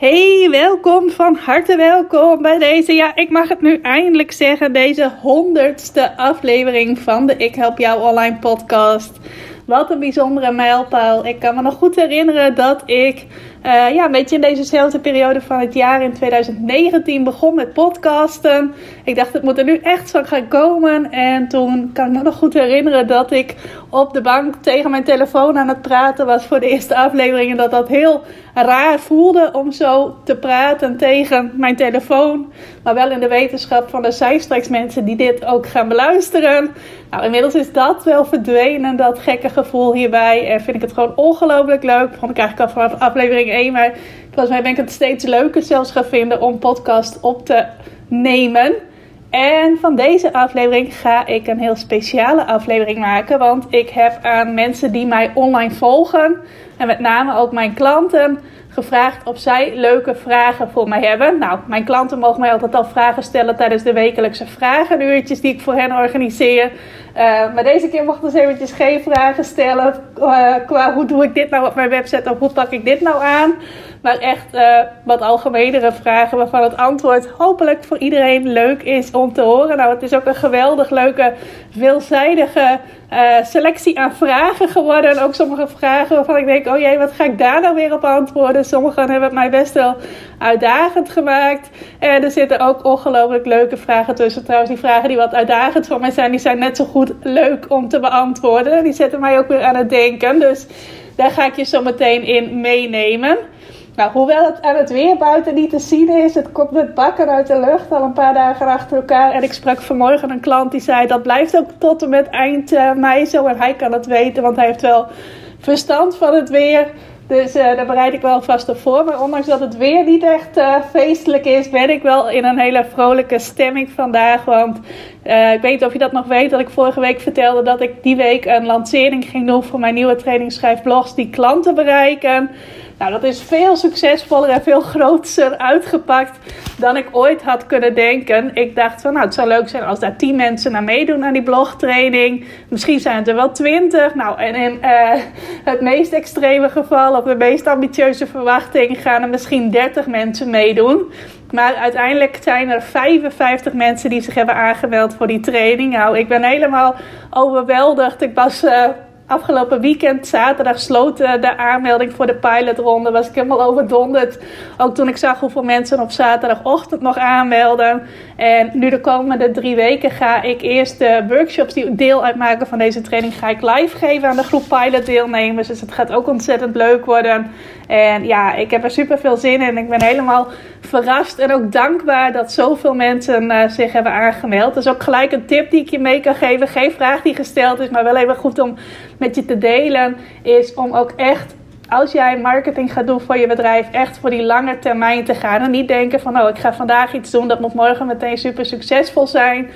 Hey, welkom, van harte welkom bij deze, ja, ik mag het nu eindelijk zeggen, deze honderdste aflevering van de Ik Help Jou Online podcast. Wat een bijzondere mijlpaal. Ik kan me nog goed herinneren dat ik uh, ja, een beetje in dezezelfde periode van het jaar in 2019 begon met podcasten. Ik dacht, het moet er nu echt van gaan komen. En toen kan ik me nog goed herinneren dat ik op de bank tegen mijn telefoon aan het praten was voor de eerste aflevering. En dat dat heel raar voelde om zo te praten tegen mijn telefoon. Maar wel in de wetenschap van er zijn straks mensen die dit ook gaan beluisteren. Nou, inmiddels is dat wel verdwenen, dat gekke gevoel hierbij. En vind ik het gewoon ongelooflijk leuk. Vond ik eigenlijk al vanaf aflevering maar volgens mij ben ik het steeds leuker zelfs gaan vinden om podcast op te nemen. En van deze aflevering ga ik een heel speciale aflevering maken. Want ik heb aan mensen die mij online volgen, en met name ook mijn klanten, gevraagd of zij leuke vragen voor mij hebben. Nou, mijn klanten mogen mij altijd al vragen stellen tijdens de wekelijkse vragenuurtjes die ik voor hen organiseer. Uh, maar deze keer mochten ze eventjes geen vragen stellen uh, qua hoe doe ik dit nou op mijn website of hoe pak ik dit nou aan. Maar echt uh, wat algemenere vragen waarvan het antwoord hopelijk voor iedereen leuk is om te horen. Nou, het is ook een geweldig leuke, veelzijdige selectie aan vragen geworden. En ook sommige vragen waarvan ik denk, oh jee, wat ga ik daar nou weer op antwoorden? Sommigen hebben het mij best wel uitdagend gemaakt. En er zitten ook ongelooflijk leuke vragen tussen. Trouwens, die vragen die wat uitdagend voor mij zijn, die zijn net zo goed leuk om te beantwoorden. Die zetten mij ook weer aan het denken. Dus daar ga ik je zo meteen in meenemen. Nou, hoewel het aan het weer buiten niet te zien is, het komt met bakken uit de lucht al een paar dagen achter elkaar. En ik sprak vanmorgen een klant die zei dat blijft ook tot en met eind uh, mei zo. En hij kan het weten, want hij heeft wel verstand van het weer. Dus uh, daar bereid ik wel vast op voor. Maar ondanks dat het weer niet echt uh, feestelijk is, ben ik wel in een hele vrolijke stemming vandaag. Want uh, ik weet niet of je dat nog weet, dat ik vorige week vertelde dat ik die week een lancering ging doen voor mijn nieuwe trainingsschrijfblogs die klanten bereiken. Nou, dat is veel succesvoller en veel groter uitgepakt dan ik ooit had kunnen denken. Ik dacht van, nou, het zou leuk zijn als daar 10 mensen naar meedoen aan die blogtraining. Misschien zijn het er wel 20. Nou, en in uh, het meest extreme geval, of de meest ambitieuze verwachting, gaan er misschien 30 mensen meedoen. Maar uiteindelijk zijn er 55 mensen die zich hebben aangemeld voor die training. Nou, ik ben helemaal overweldigd. Ik was. Uh, afgelopen weekend, zaterdag, sloten de aanmelding voor de pilotronde. Was ik helemaal overdonderd. Ook toen ik zag hoeveel mensen op zaterdagochtend nog aanmelden. En nu de komende drie weken ga ik eerst de workshops die deel uitmaken van deze training, ga ik live geven aan de groep pilot deelnemers. Dus het gaat ook ontzettend leuk worden. En ja, ik heb er super veel zin in. Ik ben helemaal verrast en ook dankbaar dat zoveel mensen uh, zich hebben aangemeld. Is ook gelijk een tip die ik je mee kan geven. Geen vraag die gesteld is, maar wel even goed om met je te delen. Is om ook echt als jij marketing gaat doen voor je bedrijf, echt voor die lange termijn te gaan. En niet denken van, oh, ik ga vandaag iets doen, dat moet morgen meteen super succesvol zijn.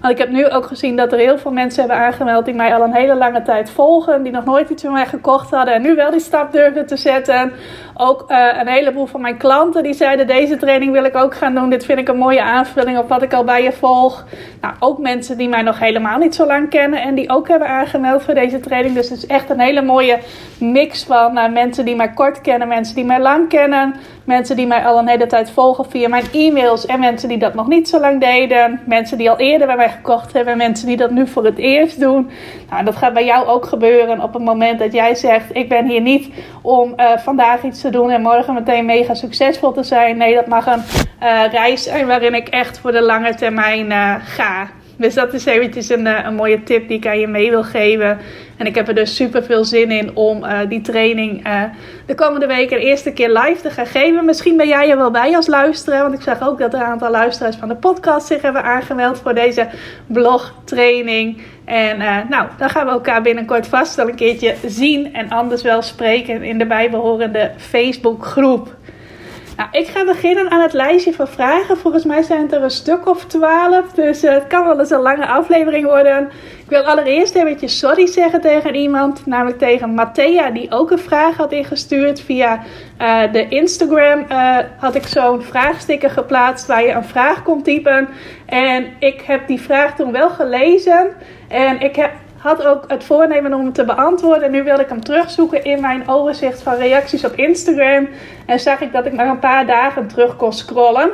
Want ik heb nu ook gezien dat er heel veel mensen hebben aangemeld die mij al een hele lange tijd volgen. Die nog nooit iets van mij gekocht hadden en nu wel die stap durven te zetten. Ook uh, een heleboel van mijn klanten die zeiden deze training wil ik ook gaan doen. Dit vind ik een mooie aanvulling op wat ik al bij je volg. Nou, ook mensen die mij nog helemaal niet zo lang kennen en die ook hebben aangemeld voor deze training. Dus het is echt een hele mooie mix van uh, mensen die mij kort kennen, mensen die mij lang kennen. Mensen die mij al een hele tijd volgen via mijn e-mails. En mensen die dat nog niet zo lang deden. Mensen die al eerder bij mij gekocht hebben. Mensen die dat nu voor het eerst doen. Nou, dat gaat bij jou ook gebeuren op het moment dat jij zegt: Ik ben hier niet om uh, vandaag iets te doen en morgen meteen mega succesvol te zijn. Nee, dat mag een uh, reis zijn waarin ik echt voor de lange termijn uh, ga. Dus dat is eventjes een, een mooie tip die ik aan je mee wil geven. En ik heb er dus super veel zin in om uh, die training uh, de komende weken de eerste keer live te gaan geven. Misschien ben jij er wel bij als luisteraar. Want ik zag ook dat er een aantal luisteraars van de podcast zich hebben aangemeld voor deze blogtraining. En nou, dan gaan we elkaar binnenkort vast wel een keertje zien. En anders wel spreken in de bijbehorende Facebookgroep. Nou, ik ga beginnen aan het lijstje van vragen. Volgens mij zijn het er een stuk of twaalf. Dus uh, het kan wel eens een lange aflevering worden. Ik wil allereerst eventjes sorry zeggen tegen iemand. Namelijk tegen Matthea, die ook een vraag had ingestuurd. Via uh, de Instagram uh, had ik zo'n vraagsticker geplaatst waar je een vraag kon typen. En ik heb die vraag toen wel gelezen. En ik heb had ook het voornemen om hem te beantwoorden. En nu wilde ik hem terugzoeken in mijn overzicht van reacties op Instagram. En zag ik dat ik maar een paar dagen terug kon scrollen.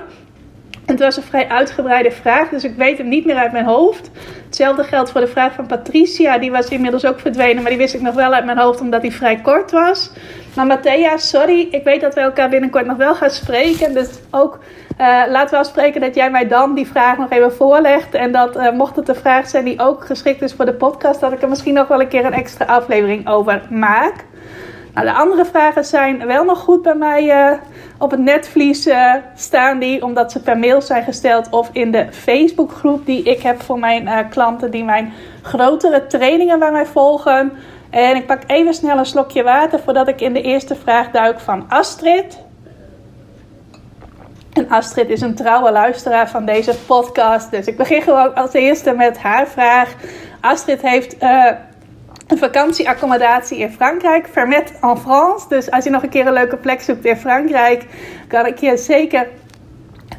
En het was een vrij uitgebreide vraag, dus ik weet hem niet meer uit mijn hoofd. Hetzelfde geldt voor de vraag van Patricia, die was inmiddels ook verdwenen, maar die wist ik nog wel uit mijn hoofd omdat die vrij kort was. Maar Matthea, sorry, ik weet dat we elkaar binnenkort nog wel gaan spreken. Dus ook laten we afspreken dat jij mij dan die vraag nog even voorlegt. En dat uh, mocht het een vraag zijn die ook geschikt is voor de podcast, dat ik er misschien nog wel een keer een extra aflevering over maak. Nou, de andere vragen zijn wel nog goed bij mij uh, op het netvlies staan die, omdat ze per mail zijn gesteld of in de Facebookgroep die ik heb voor mijn klanten die mijn grotere trainingen bij mij volgen. En ik pak even snel een slokje water voordat ik in de eerste vraag duik van Astrid. En Astrid is een trouwe luisteraar van deze podcast. Dus ik begin gewoon als eerste met haar vraag. Astrid heeft uh, een vakantieaccommodatie in Frankrijk, Vermet en France. Dus als je nog een keer een leuke plek zoekt in Frankrijk, kan ik je zeker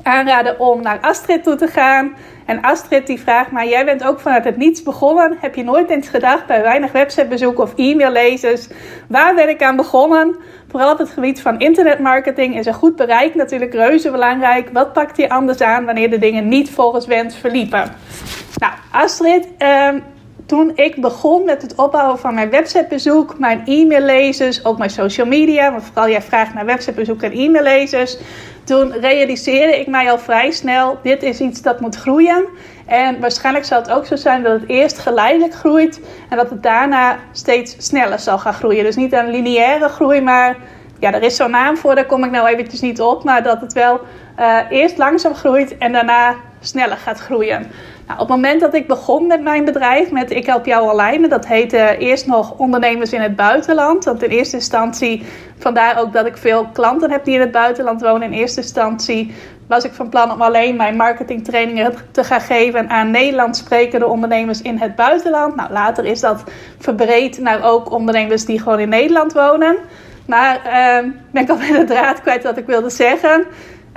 aanraden om naar Astrid toe te gaan. En Astrid die vraagt maar, jij bent ook vanuit het niets begonnen. Heb je nooit eens gedacht bij weinig websitebezoek of e-maillezers? Waar ben ik aan begonnen? Vooral op het gebied van internetmarketing is een goed bereik natuurlijk reuze belangrijk. Wat pakt je anders aan wanneer de dingen niet volgens wens verliepen? Nou, Astrid, ehm, toen ik begon met het opbouwen van mijn websitebezoek, mijn e-maillezers, ook mijn social media, maar vooral jij vraagt naar websitebezoek en e-maillezers, toen realiseerde ik mij al vrij snel: dit is iets dat moet groeien. En waarschijnlijk zal het ook zo zijn dat het eerst geleidelijk groeit en dat het daarna steeds sneller zal gaan groeien. Dus niet een lineaire groei, maar ja, er is zo'n naam voor, daar kom ik nou eventjes niet op. Maar dat het wel uh, eerst langzaam groeit en daarna sneller gaat groeien. Nou, op het moment dat ik begon met mijn bedrijf, met Ik Help Jou Online, dat heette eerst nog Ondernemers in het Buitenland. Want in eerste instantie, vandaar ook dat ik veel klanten heb die in het buitenland wonen. In eerste instantie was ik van plan om alleen mijn marketingtrainingen te gaan geven aan Nederlands sprekende ondernemers in het buitenland. Nou, later is dat verbreed naar ook ondernemers die gewoon in Nederland wonen. Maar uh, ben ik al bij de draad kwijt wat ik wilde zeggen.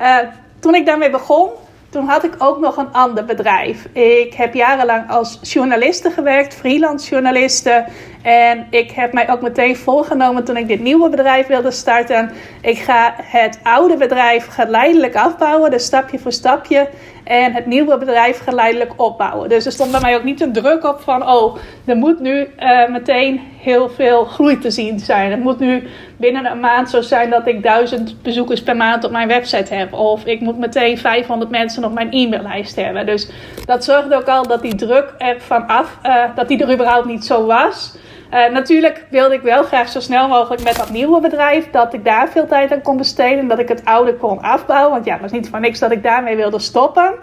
Uh, toen ik daarmee begon, toen had ik ook nog een ander bedrijf. Ik heb jarenlang als journaliste gewerkt, freelance journaliste. En ik heb mij ook meteen voorgenomen toen ik dit nieuwe bedrijf wilde starten. Ik ga het oude bedrijf geleidelijk afbouwen, dus stapje voor stapje. En het nieuwe bedrijf geleidelijk opbouwen. Dus er stond bij mij ook niet een druk op van, oh, er moet nu uh, meteen heel veel groei te zien zijn. Het moet nu binnen een maand zo zijn dat ik duizend bezoekers per maand op mijn website heb. Of ik moet meteen 500 mensen op mijn e-maillijst hebben. Dus dat zorgde ook al dat die druk er vanaf, uh, dat die er überhaupt niet zo was. Uh, natuurlijk wilde ik wel graag zo snel mogelijk met dat nieuwe bedrijf dat ik daar veel tijd aan kon besteden. En dat ik het oude kon afbouwen. Want ja, het was niet van niks dat ik daarmee wilde stoppen.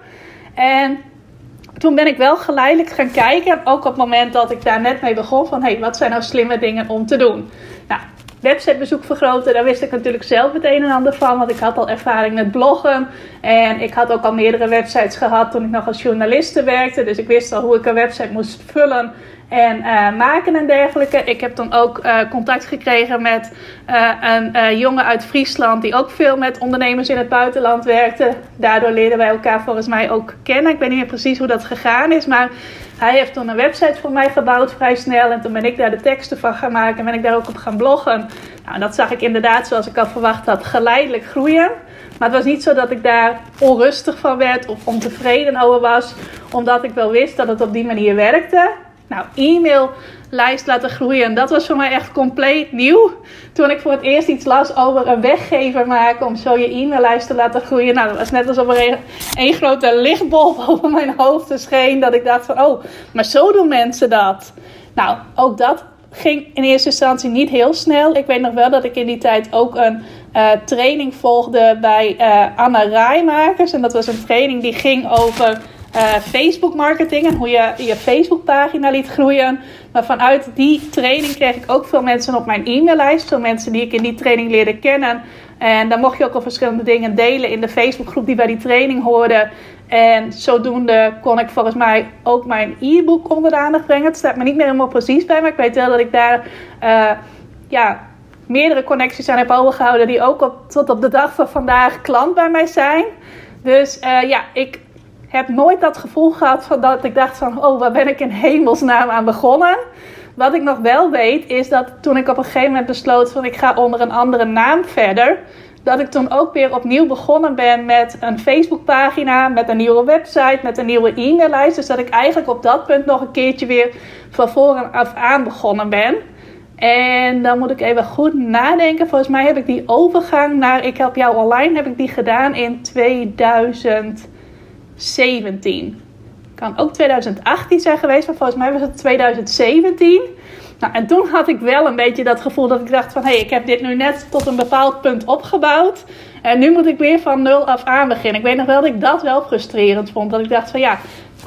En toen ben ik wel geleidelijk gaan kijken. Ook op het moment dat ik daar net mee begon. Van hé, hey, wat zijn nou slimme dingen om te doen? Websitebezoek vergroten, daar wist ik natuurlijk zelf het een en ander van. Want ik had al ervaring met bloggen. En ik had ook al meerdere websites gehad toen ik nog als journaliste werkte. Dus ik wist al hoe ik een website moest vullen en uh, maken en dergelijke. Ik heb dan ook uh, contact gekregen met uh, een jongen uit Friesland die ook veel met ondernemers in het buitenland werkte. Daardoor leerden wij elkaar volgens mij ook kennen. Ik weet niet meer precies hoe dat gegaan is, maar hij heeft toen een website voor mij gebouwd vrij snel. En toen ben ik daar de teksten van gaan maken en ben ik daar ook op gaan bloggen. Nou, dat zag ik inderdaad, zoals ik al verwacht had, geleidelijk groeien. Maar het was niet zo dat ik daar onrustig van werd of ontevreden over was, omdat ik wel wist dat het op die manier werkte. Nou, e-maillijst laten groeien, dat was voor mij echt compleet nieuw. Toen ik voor het eerst iets las over een weggever maken om zo je e-maillijst te laten groeien. Nou, dat was net alsof er een grote lichtbol over mijn hoofd scheen. Dat ik dacht van, oh, maar zo doen mensen dat. Nou, ook dat ging in eerste instantie niet heel snel. Ik weet nog wel dat ik in die tijd ook een uh, training volgde bij uh, Anna Rijmakers. En dat was een training die ging over uh, Facebook marketing en hoe je je Facebook pagina liet groeien. Maar vanuit die training kreeg ik ook veel mensen op mijn e-maillijst. Veel mensen die ik in die training leerde kennen. En dan mocht je ook al verschillende dingen delen in de Facebookgroep die bij die training hoorden. En zodoende kon ik volgens mij ook mijn e-book onder de aandacht brengen. Het staat me niet meer helemaal precies bij, maar ik weet wel dat ik daar uh, ja, meerdere connecties aan heb overgehouden. Die ook tot op de dag van vandaag klant bij mij zijn. Dus uh, ja, ik heb nooit dat gevoel gehad van dat ik dacht van... oh, waar ben ik in hemelsnaam aan begonnen? Wat ik nog wel weet is dat toen ik op een gegeven moment besloot van ik ga onder een andere naam verder, dat ik toen ook weer opnieuw begonnen ben met een Facebookpagina, met een nieuwe website, met een nieuwe e-maillijst. Dus dat ik eigenlijk op dat punt nog een keertje weer van voren af aan begonnen ben. En dan moet ik even goed nadenken. Volgens mij heb ik die overgang naar Ik Help Jou Online heb ik die gedaan in 2017 kan ook 2018 zijn geweest, maar volgens mij was het 2017. Nou, en toen had ik wel een beetje dat gevoel dat ik dacht van... hé, hey, ik heb dit nu net tot een bepaald punt opgebouwd... en nu moet ik weer van nul af aan beginnen. Ik weet nog wel dat ik dat wel frustrerend vond. Dat ik dacht van ja,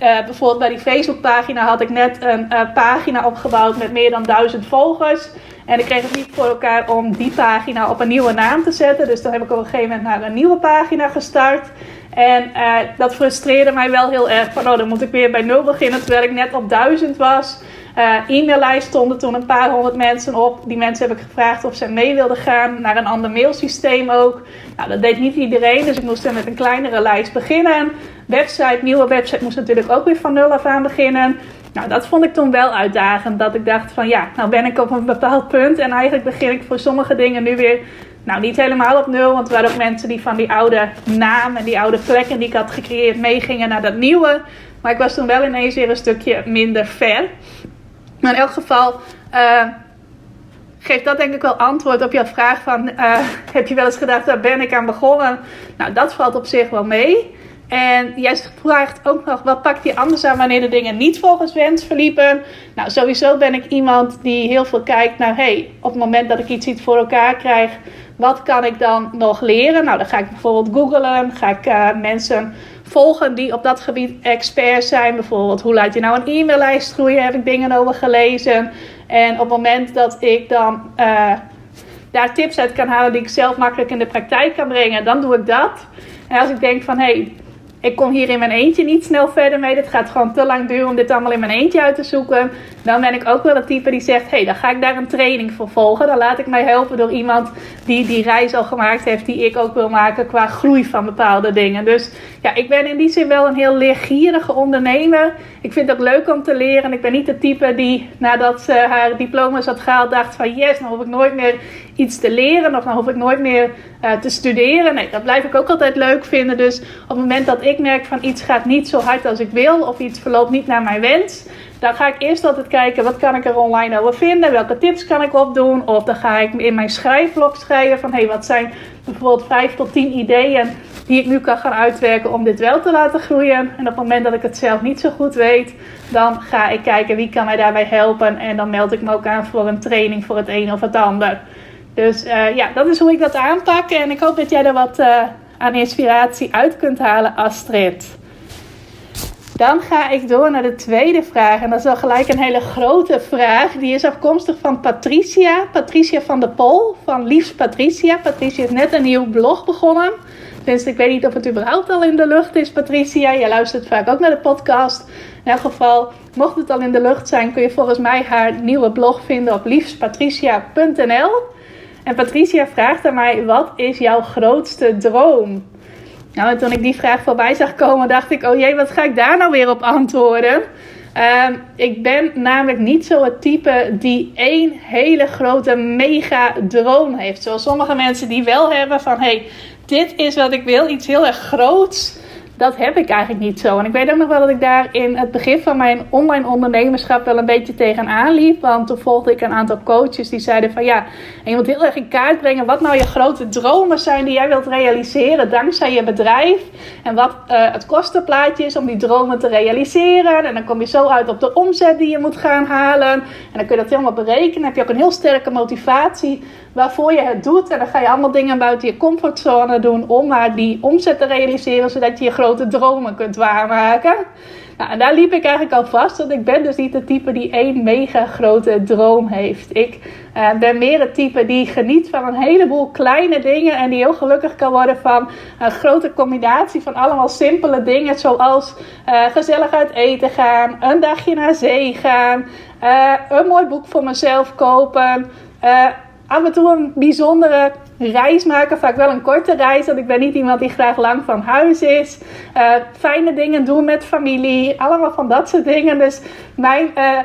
uh, bijvoorbeeld bij die Facebookpagina had ik net een uh, pagina opgebouwd met meer dan duizend volgers... En ik kreeg het niet voor elkaar om die pagina op een nieuwe naam te zetten. Dus dan heb ik op een gegeven moment naar een nieuwe pagina gestart. En uh, dat frustreerde mij wel heel erg. Van, oh, dan moet ik weer bij nul beginnen terwijl ik net op duizend was. Uh, e-maillijst stonden toen een paar honderd mensen op. Die mensen heb ik gevraagd of ze mee wilden gaan naar een ander mailsysteem ook. Nou, dat deed niet iedereen, dus ik moest dan met een kleinere lijst beginnen. Website, nieuwe website moest natuurlijk ook weer van nul af aan beginnen. Nou, dat vond ik toen wel uitdagend. Dat ik dacht van ja, nou ben ik op een bepaald punt. En eigenlijk begin ik voor sommige dingen nu weer nou, niet helemaal op nul, want er waren ook mensen die van die oude naam en die oude plekken die ik had gecreëerd meegingen naar dat nieuwe. Maar ik was toen wel ineens weer een stukje minder ver. Maar in elk geval uh, geeft dat denk ik wel antwoord op jouw vraag van... Uh, heb je wel eens gedacht, daar ben ik aan begonnen? Nou, dat valt op zich wel mee. En jij vraagt ook nog, wat pakt je anders aan wanneer de dingen niet volgens wens verliepen? Nou, sowieso ben ik iemand die heel veel kijkt naar, hey, op het moment dat ik iets niet voor elkaar krijg, wat kan ik dan nog leren? Nou, dan ga ik bijvoorbeeld googlen, ga ik uh, mensen volgen die op dat gebied expert zijn. Bijvoorbeeld, hoe laat je nou een e-maillijst groeien? Heb ik dingen over gelezen. En op het moment dat ik dan uh, daar tips uit kan halen die ik zelf makkelijk in de praktijk kan brengen, dan doe ik dat. En als ik denk van, hé, hey, ik kom hier in mijn eentje niet snel verder mee. Dit gaat gewoon te lang duren om dit allemaal in mijn eentje uit te zoeken. Dan ben ik ook wel het type die zegt: hé, hey, dan ga ik daar een training voor volgen. Dan laat ik mij helpen door iemand die die reis al gemaakt heeft, die ik ook wil maken qua groei van bepaalde dingen. Dus ja, ik ben in die zin wel een heel leergierige ondernemer. Ik vind het leuk om te leren. Ik ben niet de type die nadat ze haar diploma's had gehaald, dacht: van yes, dan hoef ik nooit meer iets te leren of dan hoef ik nooit meer uh, te studeren. Nee, dat blijf ik ook altijd leuk vinden. Dus op het moment dat ik merk van iets gaat niet zo hard als ik wil of iets verloopt niet naar mijn wens, dan ga ik eerst altijd kijken wat kan ik er online over vinden, welke tips kan ik opdoen. Of dan ga ik in mijn schrijfblok schrijven van hey, wat zijn bijvoorbeeld 5 tot 10 ideeën die ik nu kan gaan uitwerken om dit wel te laten groeien. En op het moment dat ik het zelf niet zo goed weet, dan ga ik kijken wie kan mij daarbij helpen. En dan meld ik me ook aan voor een training voor het een of het ander. Dus uh, ja, dat is hoe ik dat aanpak. En ik hoop dat jij er wat uh, aan inspiratie uit kunt halen, Astrid. Dan ga ik door naar de tweede vraag. En dat is al gelijk een hele grote vraag. Die is afkomstig van Patricia. Patricia van de Pol. Van Liefst Patricia. Patricia heeft net een nieuw blog begonnen. Tenminste, ik weet niet of het überhaupt al in de lucht is, Patricia. Jij luistert vaak ook naar de podcast. In elk geval, mocht het al in de lucht zijn, kun je volgens mij haar nieuwe blog vinden op liefstpatricia.nl. En Patricia vraagt aan mij: wat is jouw grootste droom? Nou, en toen ik die vraag voorbij zag komen, dacht ik: oh jee, wat ga ik daar nou weer op antwoorden? Uh, ik ben namelijk niet zo het type die één hele grote mega droom heeft. Zoals sommige mensen die wel hebben van: hey, dit is wat ik wil, iets heel erg groots dat heb ik eigenlijk niet zo. En ik weet ook nog wel dat ik daar in het begin van mijn online ondernemerschap wel een beetje tegenaan liep. Want toen volgde ik een aantal coaches die zeiden van ja, en je moet heel erg in kaart brengen wat nou je grote dromen zijn die jij wilt realiseren dankzij je bedrijf. En wat uh, het kostenplaatje is om die dromen te realiseren. En dan kom je zo uit op de omzet die je moet gaan halen. En dan kun je dat helemaal berekenen. Heb je ook een heel sterke motivatie waarvoor je het doet. En dan ga je allemaal dingen buiten je comfortzone doen om maar die omzet te realiseren, zodat je je grote dromen kunt waarmaken. Nou, en daar liep ik eigenlijk al vast, want ik ben dus niet de type die één mega grote droom heeft. Ik uh, ben meer het type die geniet van een heleboel kleine dingen en die heel gelukkig kan worden van een grote combinatie van allemaal simpele dingen, zoals uh, gezellig uit eten gaan, een dagje naar zee gaan, uh, een mooi boek voor mezelf kopen af en toe een bijzondere reis maken. Vaak wel een korte reis, want ik ben niet iemand die graag lang van huis is. Uh, fijne dingen doen met familie. Allemaal van dat soort dingen. Dus mijn uh,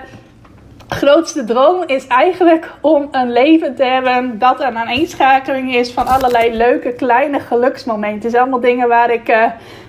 grootste droom is eigenlijk om een leven te hebben dat een aaneenschakeling is van allerlei leuke kleine geluksmomenten. Is allemaal dingen waar ik uh,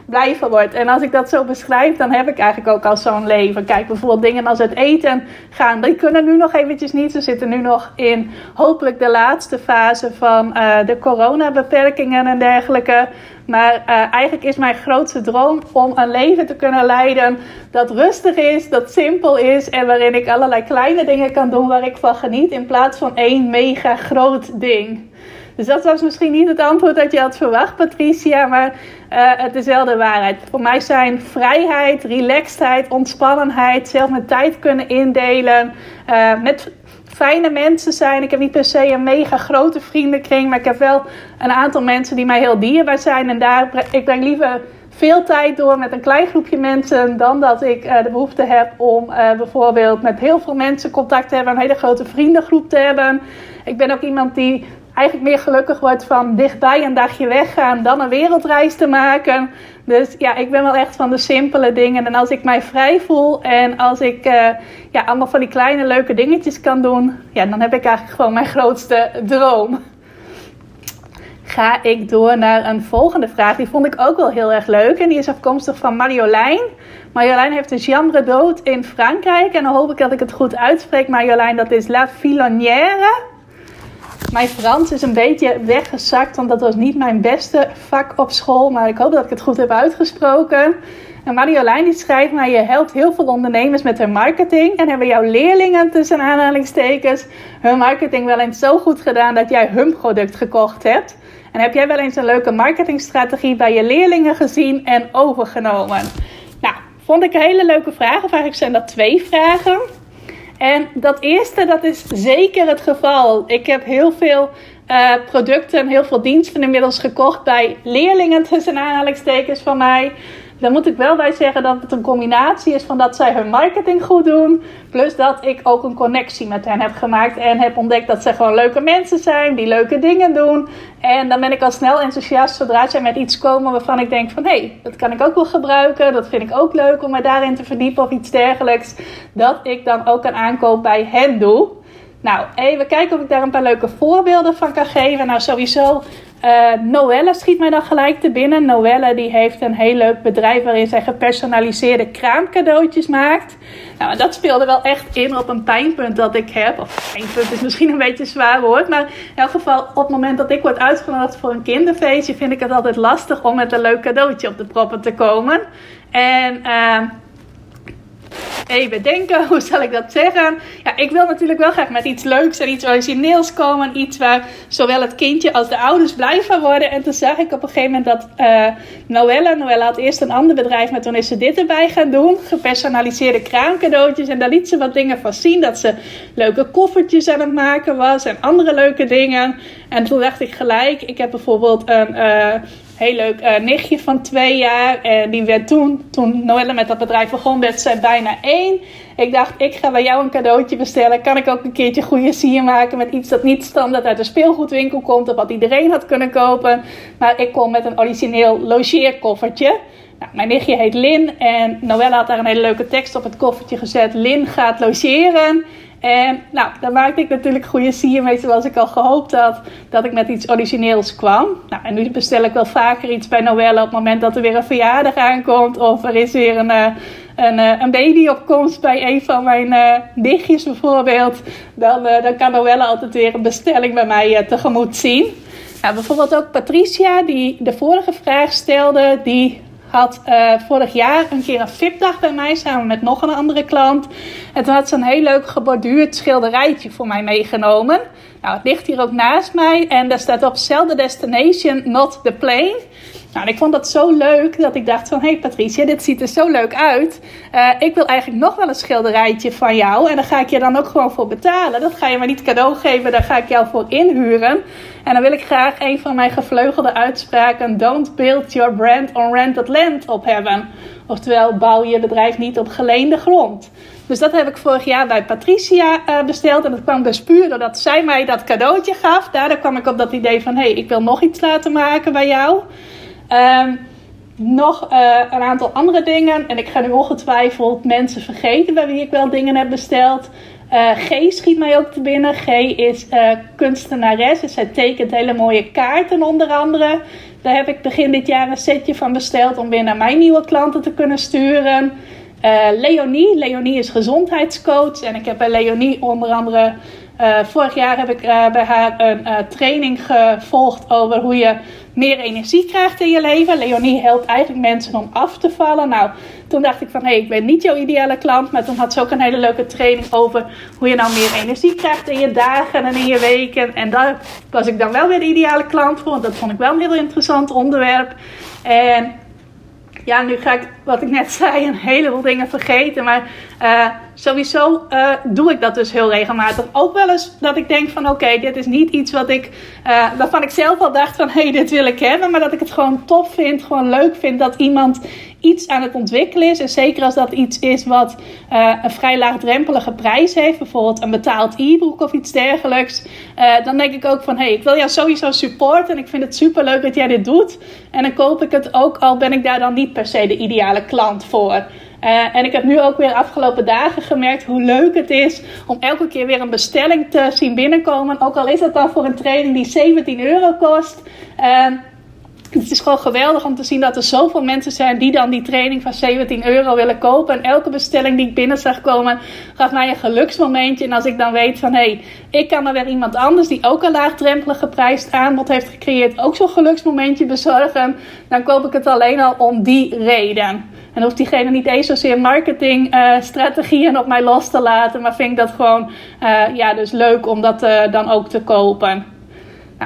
blij van. En als ik dat zo beschrijf, dan heb ik eigenlijk ook al zo'n leven. Kijk, bijvoorbeeld dingen als het eten gaan, die kunnen nu nog eventjes niet. Ze zitten nu nog in hopelijk de laatste fase van uh, de coronabeperkingen en dergelijke. Maar uh, eigenlijk is mijn grootste droom om een leven te kunnen leiden dat rustig is, dat simpel is en waarin ik allerlei kleine dingen kan doen waar ik van geniet in plaats van één mega groot ding. Dus dat was misschien niet het antwoord dat je had verwacht, Patricia, maar uh, het is wel de waarheid. Voor mij zijn vrijheid, relaxedheid, ontspannenheid, zelf mijn tijd kunnen indelen, uh, met fijne mensen zijn. Ik heb niet per se een mega grote vriendenkring, maar ik heb wel een aantal mensen die mij heel dierbaar zijn. En daar, ik breng liever veel tijd door met een klein groepje mensen dan dat ik uh, de behoefte heb om bijvoorbeeld met heel veel mensen contact te hebben, een hele grote vriendengroep te hebben. Ik ben ook iemand die eigenlijk meer gelukkig wordt van dichtbij een dagje weggaan dan een wereldreis te maken. Dus ja, ik ben wel echt van de simpele dingen. En als ik mij vrij voel en als ik uh, ja, allemaal van die kleine leuke dingetjes kan doen, ja, dan heb ik eigenlijk gewoon mijn grootste droom. Ga ik door naar een volgende vraag. Die vond ik ook wel heel erg leuk. En die is afkomstig van Marjolein. Marjolein heeft een chambre dood in Frankrijk. En dan hoop ik dat ik het goed uitspreek. Marjolein, dat is La Filonnière. Mijn Frans is een beetje weggezakt, want dat was niet mijn beste vak op school. Maar ik hoop dat ik het goed heb uitgesproken. En Marjolein die schrijft mij, je helpt heel veel ondernemers met hun marketing. En hebben jouw leerlingen tussen aanhalingstekens hun marketing wel eens zo goed gedaan dat jij hun product gekocht hebt. En heb jij wel eens een leuke marketingstrategie bij je leerlingen gezien en overgenomen? Nou, vond ik een hele leuke vraag. Of eigenlijk zijn dat twee vragen. En dat eerste, dat is zeker het geval. Ik heb heel veel uh, producten, heel veel diensten inmiddels gekocht bij leerlingen tussen aanhalingstekens van mij. Dan moet ik wel bij zeggen dat het een combinatie is van dat zij hun marketing goed doen. Plus dat ik ook een connectie met hen heb gemaakt. En heb ontdekt dat ze gewoon leuke mensen zijn. Die leuke dingen doen. En dan ben ik al snel enthousiast zodra zij met iets komen waarvan ik denk van... Hé, hey, dat kan ik ook wel gebruiken. Dat vind ik ook leuk om me daarin te verdiepen of iets dergelijks. Dat ik dan ook een aankoop bij hen doe. Nou, even kijken of ik daar een paar leuke voorbeelden van kan geven. Nou, sowieso uh, Noelle schiet mij dan gelijk te binnen. Noelle die heeft een heel leuk bedrijf waarin zij gepersonaliseerde kraamcadeautjes maakt. Nou, dat speelde wel echt in op een pijnpunt dat ik heb. Of pijnpunt is misschien een beetje zwaar woord. Maar in elk geval, op het moment dat ik word uitgenodigd voor een kinderfeestje, vind ik het altijd lastig om met een leuk cadeautje op de proppen te komen. En uh, even denken, hoe zal ik dat zeggen? Ja, ik wil natuurlijk wel graag met iets leuks en iets origineels komen. Iets waar zowel het kindje als de ouders blij van worden. En toen zag ik op een gegeven moment dat uh, Noella, Noella had eerst een ander bedrijf, maar toen is ze dit erbij gaan doen. Gepersonaliseerde kraamcadeautjes. En daar liet ze wat dingen van zien. Dat ze leuke koffertjes aan het maken was en andere leuke dingen. En toen dacht ik gelijk, ik heb bijvoorbeeld een... Uh, heel leuk uh, nichtje van twee jaar. En die werd toen, toen Noelle met dat bedrijf begon, werd zij bijna één. Ik dacht, ik ga bij jou een cadeautje bestellen. Kan ik ook een keertje goede sier maken met iets dat niet standaard uit de speelgoedwinkel komt. Of wat iedereen had kunnen kopen. Maar ik kom met een origineel logeerkoffertje. Nou, mijn nichtje heet Lin en Noelle had daar een hele leuke tekst op het koffertje gezet. Lin gaat logeren. En nou, daar maakte ik natuurlijk goede sier mee zoals ik al gehoopt had dat ik met iets origineels kwam. Nou, en nu bestel ik wel vaker iets bij Noelle op het moment dat er weer een verjaardag aankomt. Of er is weer een, uh, een, uh, een babyopkomst bij een van mijn uh, nichtjes bijvoorbeeld. Dan, dan kan Noelle altijd weer een bestelling bij mij tegemoet zien. Nou, bijvoorbeeld ook Patricia, die de vorige vraag stelde, die had uh, vorig jaar een keer een VIP-dag bij mij samen met nog een andere klant. En toen had ze een heel leuk geborduurd schilderijtje voor mij meegenomen. Nou, het ligt hier ook naast mij en daar staat op Sell the Destination, not the plane. Nou, ik vond dat zo leuk dat ik dacht van... Hé hey Patricia, dit ziet er zo leuk uit. Uh, ik wil eigenlijk nog wel een schilderijtje van jou. En daar ga ik je dan ook gewoon voor betalen. Dat ga je maar niet cadeau geven, daar ga ik jou voor inhuren. En dan wil ik graag een van mijn gevleugelde uitspraken... Don't build your brand on rented land op hebben. Oftewel, bouw je bedrijf niet op geleende grond. Dus dat heb ik vorig jaar bij Patricia uh, besteld. En dat kwam dus puur doordat zij mij dat cadeautje gaf. Daardoor kwam ik op dat idee van... hé, hey, ik wil nog iets laten maken bij jou. Um, nog uh, een aantal andere dingen. En ik ga nu ongetwijfeld mensen vergeten bij wie ik wel dingen heb besteld. Uh, G schiet mij ook te binnen. G is uh, kunstenares. Dus zij tekent hele mooie kaarten onder andere. Daar heb ik begin dit jaar een setje van besteld om weer naar mijn nieuwe klanten te kunnen sturen. Leonie. Leonie is gezondheidscoach. En ik heb bij Leonie onder andere. Vorig jaar heb ik bij haar een training gevolgd over hoe je meer energie krijgt in je leven. Leonie helpt eigenlijk mensen om af te vallen. Nou, toen dacht ik van hé, hey, ik ben niet jouw ideale klant. Maar toen had ze ook een hele leuke training over hoe je nou meer energie krijgt in je dagen en in je weken. En daar was ik dan wel weer de ideale klant voor. Want dat vond ik wel een heel interessant onderwerp. En ja, nu ga ik, wat ik net zei, een heleboel dingen vergeten. Maar uh, sowieso uh, doe ik dat dus heel regelmatig. Ook wel eens dat ik denk van oké, dit is niet iets wat ik, uh, waarvan ik zelf al dacht van hé, hey, dit wil ik hebben. Maar dat ik het gewoon tof vind, gewoon leuk vind dat iemand iets aan het ontwikkelen is. En zeker als dat iets is wat een vrij laagdrempelige prijs heeft. Bijvoorbeeld een betaald e-book of iets dergelijks. Dan denk ik ook van hé, hey, ik wil jou sowieso supporten. En ik vind het super leuk dat jij dit doet. En dan koop ik het ook al ben ik daar dan niet per se de ideale klant voor. Uh, en ik heb nu ook weer afgelopen dagen gemerkt hoe leuk het is om elke keer weer een bestelling te zien binnenkomen. Ook al is dat dan voor een training die 17 euro kost. Uh, het is gewoon geweldig om te zien dat er zoveel mensen zijn die dan die training van 17 euro willen kopen. En elke bestelling die ik binnen zag komen, gaf mij een geluksmomentje. En als ik dan weet van hé, hey, ik kan er weer iemand anders die ook een laagdrempelig geprijsd aanbod heeft gecreëerd, ook zo'n geluksmomentje bezorgen, dan koop ik het alleen al om die reden. En hoeft diegene niet eens zozeer marketingstrategieën op mij los te laten, maar vind ik dat gewoon uh, ja, dus leuk om dat uh, dan ook te kopen.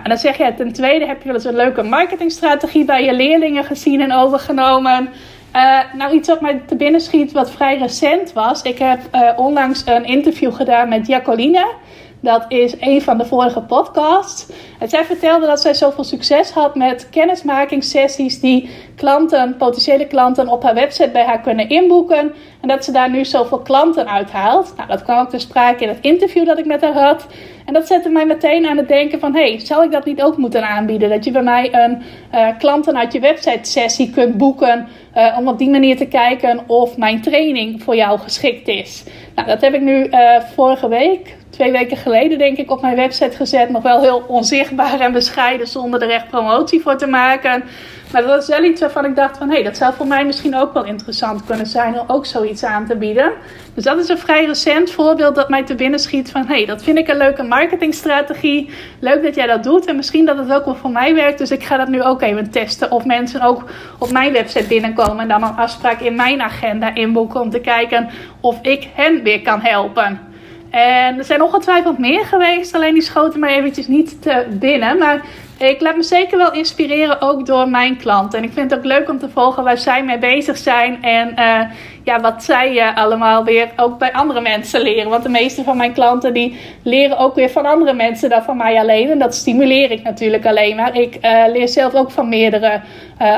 En dan zeg je ten tweede heb je wel eens een leuke marketingstrategie bij je leerlingen gezien en overgenomen. Uh, nou, iets wat mij te binnen schiet wat vrij recent was. Ik heb uh, onlangs een interview gedaan met Jacoline. Dat is een van de vorige podcasts. En zij vertelde dat zij zoveel succes had met kennismakingssessies die klanten, potentiële klanten op haar website bij haar kunnen inboeken. En dat ze daar nu zoveel klanten uithaalt. Nou, dat kwam ook te sprake in het interview dat ik met haar had. En dat zette mij meteen aan het denken van... hey, zal ik dat niet ook moeten aanbieden? Dat je bij mij een uh, klanten uit je website sessie kunt boeken... Uh, om op die manier te kijken of mijn training voor jou geschikt is. Nou, dat heb ik nu uh, vorige week, twee weken geleden denk ik, op mijn website gezet. Nog wel heel onzichtbaar en bescheiden zonder er echt promotie voor te maken. Maar dat was wel iets waarvan ik dacht van... hé, hey, dat zou voor mij misschien ook wel interessant kunnen zijn... om ook zoiets aan te bieden. Dus dat is een vrij recent voorbeeld dat mij te binnen schiet van... hé, hey, dat vind ik een leuke marketingstrategie. Leuk dat jij dat doet en misschien dat het ook wel voor mij werkt. Dus ik ga dat nu ook even testen. Of mensen ook op mijn website binnenkomen... en dan een afspraak in mijn agenda inboeken... om te kijken of ik hen weer kan helpen. En er zijn ongetwijfeld meer geweest, alleen die schoten mij eventjes niet te binnen. Maar ik laat me zeker wel inspireren ook door mijn klanten. En ik vind het ook leuk om te volgen waar zij mee bezig zijn. En uh, ja, wat zij uh, allemaal weer ook bij andere mensen leren. Want de meeste van mijn klanten die leren ook weer van andere mensen dan van mij alleen. En dat stimuleer ik natuurlijk alleen maar. Ik uh, leer zelf ook van meerdere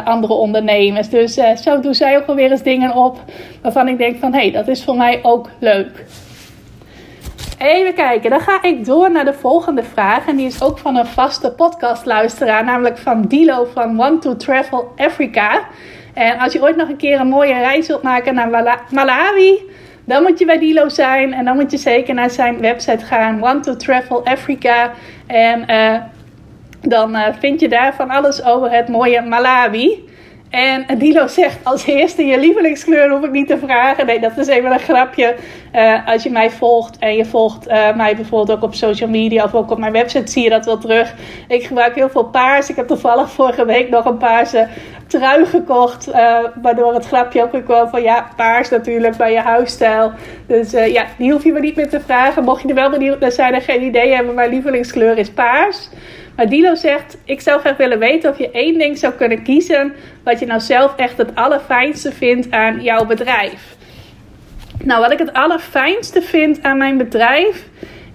andere ondernemers. Dus zo doen zij ook alweer eens dingen op waarvan ik denk van hé, hey, dat is voor mij ook leuk. Even kijken, dan ga ik door naar de volgende vraag. En die is ook van een vaste podcastluisteraar, namelijk van Dilo van Want to Travel Africa. En als je ooit nog een keer een mooie reis wilt maken naar Malawi, dan moet je bij Dilo zijn. En dan moet je zeker naar zijn website gaan, Want to Travel Africa. En uh, dan uh, vind je daar van alles over het mooie Malawi. En Dilo zegt als eerste je lievelingskleur hoef ik niet te vragen. Nee, dat is even een grapje. Uh, als je mij volgt en je volgt uh, mij bijvoorbeeld ook op social media of ook op mijn website, zie je dat wel terug. Ik gebruik heel veel paars. Ik heb toevallig vorige week nog een paarse trui gekocht. Uh, waardoor het grapje ook kwam van ja, paars natuurlijk bij je huisstijl. Dus ja, die hoef je me niet meer te vragen. Mocht je er wel benieuwd naar zijn en geen idee hebben, mijn lievelingskleur is paars. Dilo zegt: Ik zou graag willen weten of je één ding zou kunnen kiezen. wat je nou zelf echt het allerfijnste vindt aan jouw bedrijf. Nou, wat ik het allerfijnste vind aan mijn bedrijf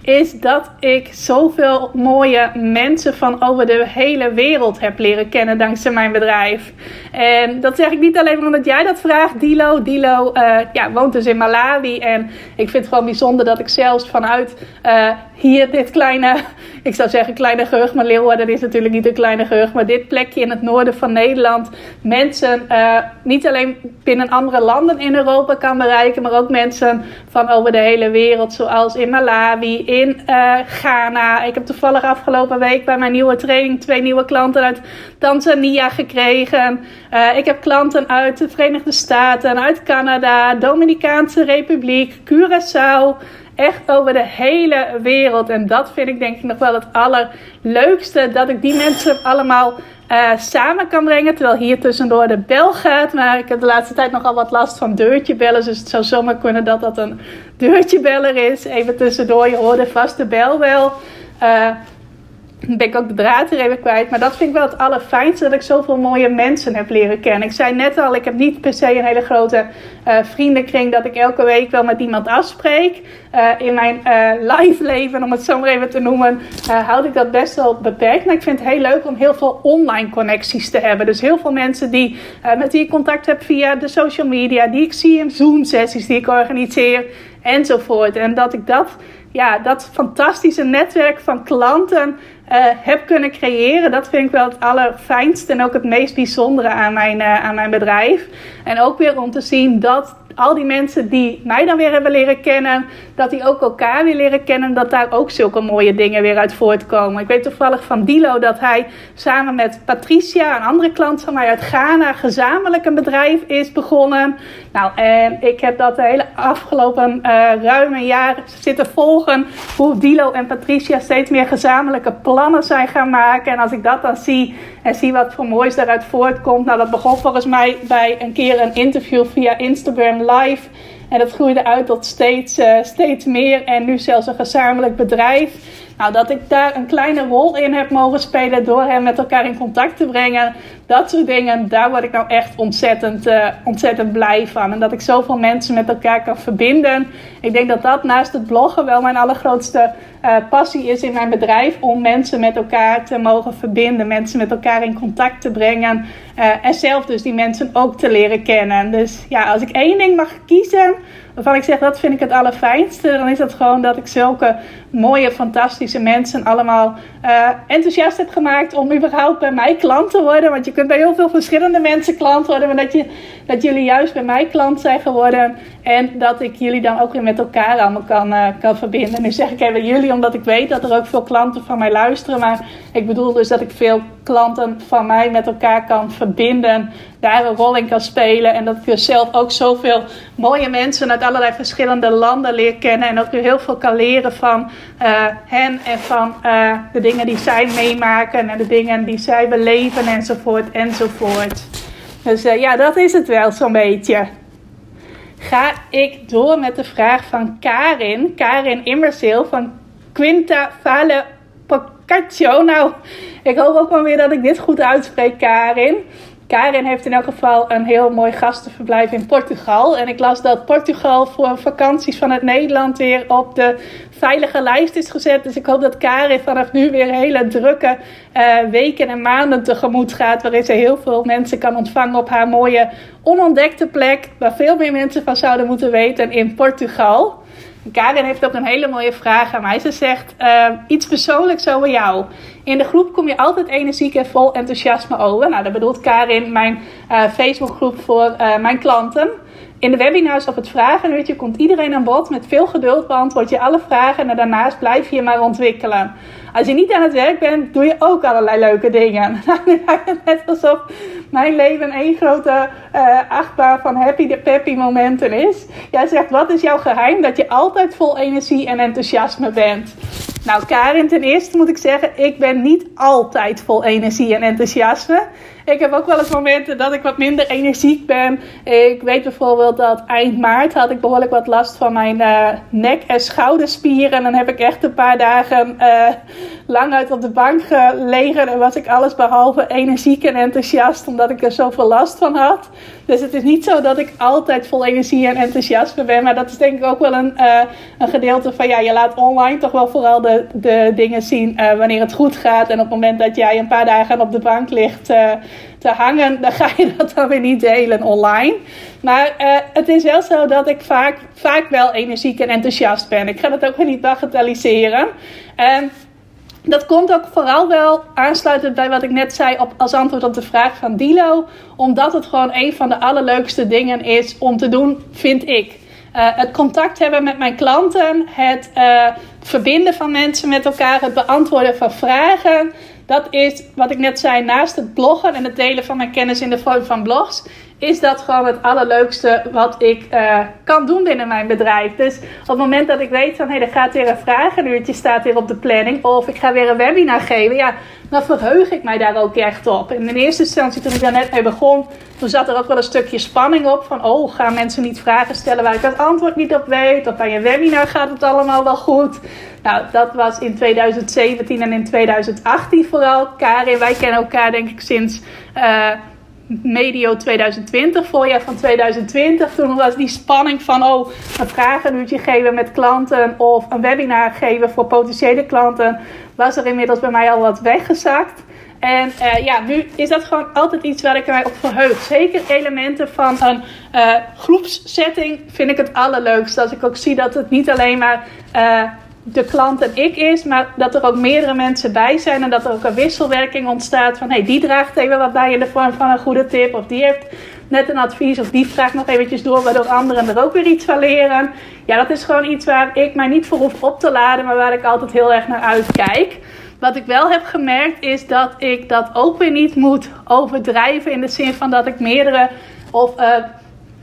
is dat ik zoveel mooie mensen van over de hele wereld heb leren kennen dankzij mijn bedrijf. En dat zeg ik niet alleen omdat jij dat vraagt, Dilo. Dilo uh, ja, woont dus in Malawi. En ik vind het gewoon bijzonder dat ik zelfs vanuit uh, hier dit kleine, ik zou zeggen kleine gehucht, maar Leeuwarden is natuurlijk niet een kleine gehucht, maar dit plekje in het noorden van Nederland mensen uh, niet alleen binnen andere landen in Europa kan bereiken, maar ook mensen van over de hele wereld, zoals in Malawi, in uh, Ghana. Ik heb toevallig afgelopen week bij mijn nieuwe training twee nieuwe klanten uit Tanzania gekregen. Uh, ik heb klanten uit de Verenigde Staten, uit Canada, Dominicaanse Republiek, Curaçao echt over de hele wereld. En dat vind ik denk ik nog wel het allerleukste. Dat ik die mensen allemaal uh, samen kan brengen. Terwijl hier tussendoor de bel gaat. Maar ik heb de laatste tijd nogal wat last van deurtje bellen. Dus het zou zomaar kunnen dat dat een deurtje beller is. Even tussendoor. Je hoorde vast de bel wel. Uh, ben ik ook de draad er even kwijt. Maar dat vind ik wel het allerfijnste dat ik zoveel mooie mensen heb leren kennen. Ik zei net al, ik heb niet per se een hele grote uh, vriendenkring dat ik elke week wel met iemand afspreek. Uh, in mijn uh, live leven, om het zo maar even te noemen, houd ik dat best wel beperkt. Maar ik vind het heel leuk om heel veel online connecties te hebben. Dus heel veel mensen die, met wie ik contact heb via de social media, die ik zie in Zoom sessies die ik organiseer enzovoort. En dat ik dat, ja, dat fantastische netwerk van klanten heb kunnen creëren. Dat vind ik wel het allerfijnste en ook het meest bijzondere aan mijn, uh, aan mijn bedrijf. En ook weer om te zien dat al die mensen die mij dan weer hebben leren kennen, dat die ook elkaar weer leren kennen, dat daar ook zulke mooie dingen weer uit voortkomen. Ik weet toevallig van Dilo dat hij samen met Patricia, een andere klant van mij uit Ghana, gezamenlijk een bedrijf is begonnen. Nou, en ik heb dat de hele afgelopen uh, ruime jaar zitten volgen, hoe Dilo en Patricia steeds meer gezamenlijke plannen zijn gaan maken. En als ik dat dan zie en zie wat voor moois daaruit voortkomt, nou dat begon volgens mij bij een keer een interview via Instagram live. En dat groeide uit tot steeds, uh, steeds meer en nu zelfs een gezamenlijk bedrijf. Nou, dat ik daar een kleine rol in heb mogen spelen door hen met elkaar in contact te brengen. Dat soort dingen, daar word ik nou echt ontzettend, uh, ontzettend blij van. En dat ik zoveel mensen met elkaar kan verbinden. Ik denk dat dat naast het bloggen wel mijn allergrootste uh, passie is in mijn bedrijf. Om mensen met elkaar te mogen verbinden. Mensen met elkaar in contact te brengen. Uh, en zelf dus die mensen ook te leren kennen. Dus ja, als ik één ding mag kiezen waarvan ik zeg dat vind ik het allerfijnste, dan is het gewoon dat ik zulke mooie, fantastische mensen allemaal uh, enthousiast heb gemaakt om überhaupt bij mij klant te worden. Want je kunt bij heel veel verschillende mensen klant worden, maar dat, je, dat jullie juist bij mij klant zijn geworden en dat ik jullie dan ook weer met elkaar allemaal kan, kan verbinden. Nu zeg ik even jullie, omdat ik weet dat er ook veel klanten van mij luisteren, maar ik bedoel dus dat ik veel klanten van mij met elkaar kan verbinden, daar een rol in kan spelen en dat ik dus zelf ook zoveel mooie mensen uit allerlei verschillende landen leer kennen en ook weer heel veel kan leren van uh, hen en van uh, de dingen die zij meemaken en de dingen die zij beleven enzovoort enzovoort. Dus uh, ja, dat is het wel zo'n beetje. Ga ik door met de vraag van Karin, Karin Immerseel van Quinta Vale Pocaccio. Nou, ik hoop ook maar weer dat ik dit goed uitspreek, Karin. Karin heeft in elk geval een heel mooi gastenverblijf in Portugal. En ik las dat Portugal voor vakanties vanuit Nederland weer op de veilige lijst is gezet. Dus ik hoop dat Karin vanaf nu weer hele drukke uh, weken en maanden tegemoet gaat. Waarin ze heel veel mensen kan ontvangen op haar mooie onontdekte plek. Waar veel meer mensen van zouden moeten weten in Portugal. Karin heeft ook een hele mooie vraag aan mij. Ze zegt uh, iets persoonlijks over jou. In de groep kom je altijd energiek en vol enthousiasme over. Nou, dat bedoelt Karin mijn uh, Facebookgroep voor uh, mijn klanten. In de webinars op het vragenuurtje komt iedereen aan bod. Met veel geduld beantwoord je alle vragen en daarnaast blijf je maar ontwikkelen. Als je niet aan het werk bent, doe je ook allerlei leuke dingen. Lijkt het net alsof mijn leven één grote uh, achtbaan van happy de peppy momenten is. Jij zegt, wat is jouw geheim dat je altijd vol energie en enthousiasme bent? Nou, Karin, ten eerste moet ik zeggen, ik ben niet altijd vol energie en enthousiasme. Ik heb ook wel eens momenten dat ik wat minder energiek ben. Ik weet bijvoorbeeld dat eind maart had ik behoorlijk wat last van mijn uh, nek- en schouderspieren. En dan heb ik echt een paar dagen uh, lang uit op de bank gelegen en was ik alles behalve energiek en enthousiast, omdat ik er zoveel last van had. Dus het is niet zo dat ik altijd vol energie en enthousiasme ben, maar dat is denk ik ook wel een, uh, een gedeelte van ja, je laat online toch wel vooral de, de dingen zien uh, wanneer het goed gaat. En op het moment dat jij een paar dagen op de bank ligt te hangen, dan ga je dat dan weer niet delen online. Maar het is wel zo dat ik vaak, vaak wel energiek en enthousiast ben. Ik ga dat ook weer niet bagatelliseren. En dat komt ook vooral wel aansluitend bij wat ik net zei op, als antwoord op de vraag van Dilo. Omdat het gewoon een van de allerleukste dingen is om te doen, vind ik. Uh, het contact hebben met mijn klanten, het uh, verbinden van mensen met elkaar, het beantwoorden van vragen. Dat is wat ik net zei, naast het bloggen en het delen van mijn kennis in de vorm van blogs, is dat gewoon het allerleukste wat ik uh, kan doen binnen mijn bedrijf. Dus op het moment dat ik weet van hé, hey, er gaat weer een vragenuurtje, staat weer op de planning, of ik ga weer een webinar geven, ja, dan verheug ik mij daar ook echt op. In de eerste instantie, toen ik daar net mee begon, toen zat er ook wel een stukje spanning op van oh, gaan mensen niet vragen stellen waar ik het antwoord niet op weet, of bij een webinar gaat het allemaal wel goed. Nou, dat was in 2017 en in 2018 vooral. Karin, wij kennen elkaar denk ik sinds. Uh, medio 2020, voorjaar van 2020. Toen was die spanning van oh, een vragenuurtje geven met klanten of een webinar geven voor potentiële klanten, was er inmiddels bij mij al wat weggezakt. En uh, ja, nu is dat gewoon altijd iets waar ik mij op verheug. Zeker elementen van een uh, groepssetting vind ik het allerleukst. Als ik ook zie dat het niet alleen maar uh, de klant en ik is, maar dat er ook meerdere mensen bij zijn en dat er ook een wisselwerking ontstaat van hey, die draagt even wat bij in de vorm van een goede tip of die heeft net een advies of die vraagt nog eventjes door waardoor anderen er ook weer iets van leren. Ja, dat is gewoon iets waar ik mij niet voor hoef op te laden, maar waar ik altijd heel erg naar uitkijk. Wat ik wel heb gemerkt is dat ik dat ook weer niet moet overdrijven in de zin van dat ik meerdere of uh,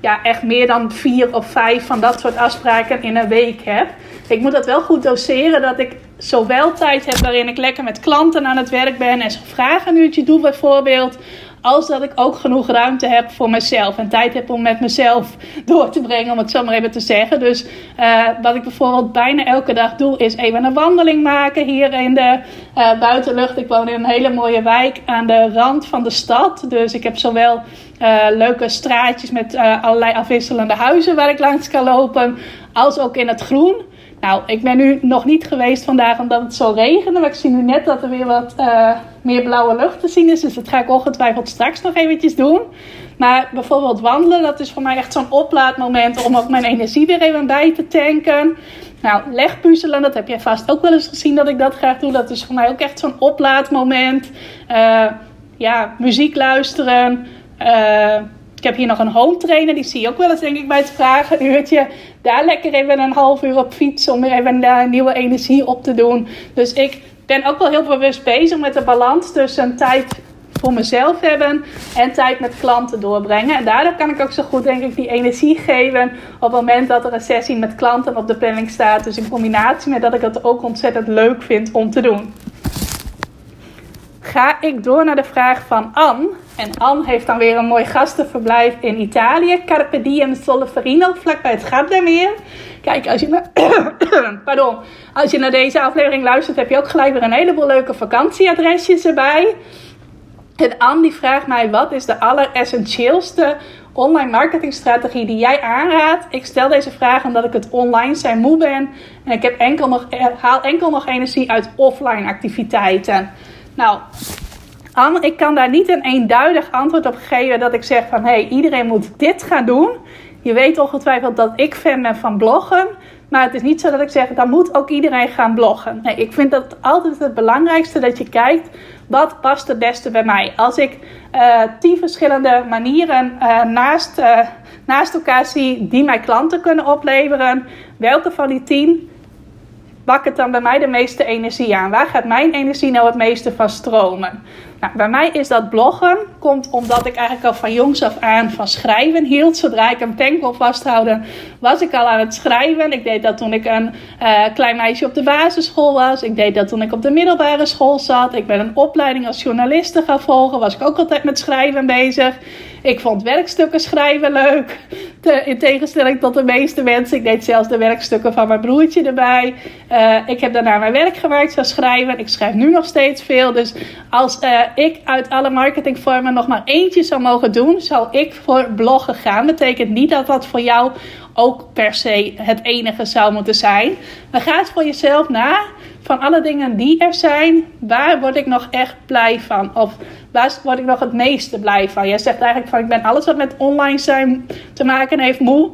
ja, echt meer dan vier of vijf van dat soort afspraken in een week heb. Ik moet dat wel goed doseren, dat ik zowel tijd heb waarin ik lekker met klanten aan het werk ben en zo'n vragenuurtje doe bijvoorbeeld. Als dat ik ook genoeg ruimte heb voor mezelf. En tijd heb om met mezelf door te brengen, om het zo maar even te zeggen. Dus uh, wat ik bijvoorbeeld bijna elke dag doe, is even een wandeling maken hier in de uh, buitenlucht. Ik woon in een hele mooie wijk aan de rand van de stad. Dus ik heb zowel uh, leuke straatjes met allerlei afwisselende huizen waar ik langs kan lopen, als ook in het groen. Nou, ik ben nu nog niet geweest vandaag omdat het zo regende. Maar ik zie nu net dat er weer wat uh, meer blauwe lucht te zien is. Dus dat ga ik ongetwijfeld straks nog eventjes doen. Maar bijvoorbeeld wandelen, dat is voor mij echt zo'n oplaadmoment om ook mijn energie weer even bij te tanken. Nou, legpuzzelen, dat heb jij vast ook wel eens gezien dat ik dat graag doe. Dat is voor mij ook echt zo'n oplaadmoment. Uh, ja, muziek luisteren. Uh, ik heb hier nog een home trainer, die zie je ook wel eens denk ik bij het vragen uurtje. Daar lekker even een half uur op fietsen om weer even daar nieuwe energie op te doen. Dus ik ben ook wel heel bewust bezig met de balans tussen tijd voor mezelf hebben en tijd met klanten doorbrengen. En daardoor kan ik ook zo goed, denk ik, die energie geven op het moment dat er een sessie met klanten op de planning staat. Dus in combinatie met dat ik het ook ontzettend leuk vind om te doen. Ga ik door naar de vraag van Anne. En Anne heeft dan weer een mooi gastenverblijf in Italië. Carpe Diem Solferino, vlakbij het Gardameer. Kijk, als je, naar, pardon, als je naar deze aflevering luistert, heb je ook gelijk weer een heleboel leuke vakantieadresjes erbij. En Anne die vraagt mij, wat is de alleressentieelste online marketingstrategie die jij aanraadt? Ik stel deze vraag omdat ik het online zijn moe ben. En ik heb enkel nog, eh, haal enkel nog energie uit offline activiteiten. Nou, ik kan daar niet een eenduidig antwoord op geven dat ik zeg van hé, hey, iedereen moet dit gaan doen. Je weet ongetwijfeld dat ik fan ben van bloggen. Maar het is niet zo dat ik zeg, dan moet ook iedereen gaan bloggen. Nee, ik vind dat altijd het belangrijkste dat je kijkt, wat past het beste bij mij? Als ik uh, tien verschillende manieren uh, naast, uh, naast elkaar zie die mij klanten kunnen opleveren, welke van die tien wakkert dan bij mij de meeste energie aan? Waar gaat mijn energie nou het meeste van stromen? Nou, bij mij is dat bloggen. Komt omdat ik eigenlijk al van jongs af aan van schrijven hield. Zodra ik een pen kon vasthouden, was ik al aan het schrijven. Ik deed dat toen ik een uh, klein meisje op de basisschool was. Ik deed dat toen ik op de middelbare school zat. Ik ben een opleiding als journaliste gaan volgen. Was ik ook altijd met schrijven bezig. Ik vond werkstukken schrijven leuk. in tegenstelling tot de meeste mensen. Ik deed zelfs de werkstukken van mijn broertje erbij. Uh, ik heb daarna mijn werk gemaakt van schrijven. Ik schrijf nu nog steeds veel. Dus als uh, ik uit alle marketingvormen nog maar eentje zou mogen doen, zou ik voor bloggen gaan. Betekent niet dat dat voor jou ook per se het enige zou moeten zijn. Maar ga eens voor jezelf na. Van alle dingen die er zijn, waar word ik nog echt blij van? Of waar word ik nog het meeste blij van? Jij zegt eigenlijk van ik ben alles wat met online zijn te maken heeft moe.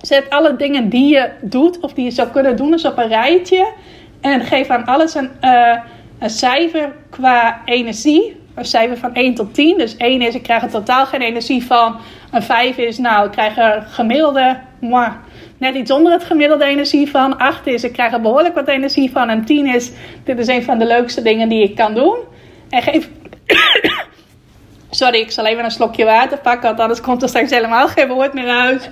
Zet alle dingen die je doet of die je zou kunnen doen eens op een rijtje. En geef aan alles een, uh, een cijfer qua energie. Een cijfer van 1 tot 10. Dus 1 is ik krijg er totaal geen energie van. Een 5 is nou ik krijg er gemiddelde, net iets onder het gemiddelde energie van. 8 is ik krijg er behoorlijk wat energie van. En 10 is dit is een van de leukste dingen die ik kan doen. En geef... Sorry, ik zal even een slokje water pakken, want anders komt er straks helemaal geen woord meer uit.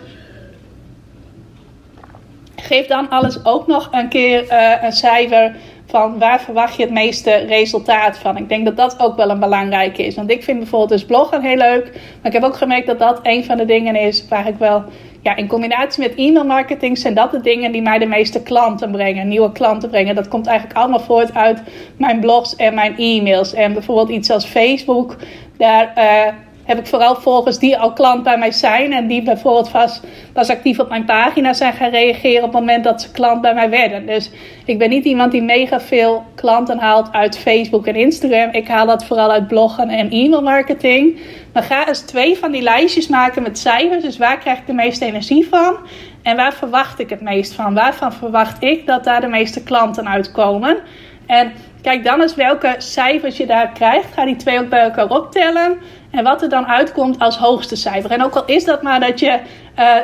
Geef dan alles ook nog een keer uh, een cijfer van waar verwacht je het meeste resultaat van. Ik denk dat dat ook wel een belangrijke is. Want ik vind bijvoorbeeld dus bloggen heel leuk. Maar ik heb ook gemerkt dat dat een van de dingen is waar ik wel... Ja, in combinatie met e-mail marketing zijn dat de dingen die mij de meeste klanten brengen. Nieuwe klanten brengen. Dat komt eigenlijk allemaal voort uit mijn blogs en mijn e-mails. En bijvoorbeeld iets als Facebook. Daar... Uh, heb ik vooral volgers die al klant bij mij zijn. En die bijvoorbeeld vast, pas actief op mijn pagina zijn gaan reageren op het moment dat ze klant bij mij werden. Dus ik ben niet iemand die mega veel klanten haalt uit Facebook en Instagram. Ik haal dat vooral uit bloggen en e-mail marketing. Maar ga eens twee van die lijstjes maken met cijfers. Dus waar krijg ik de meeste energie van? En waar verwacht ik het meest van? Waarvan verwacht ik dat daar de meeste klanten uitkomen? En kijk dan eens welke cijfers je daar krijgt. Ga die twee ook bij elkaar optellen. En wat er dan uitkomt als hoogste cijfer. En ook al is dat maar dat je uh,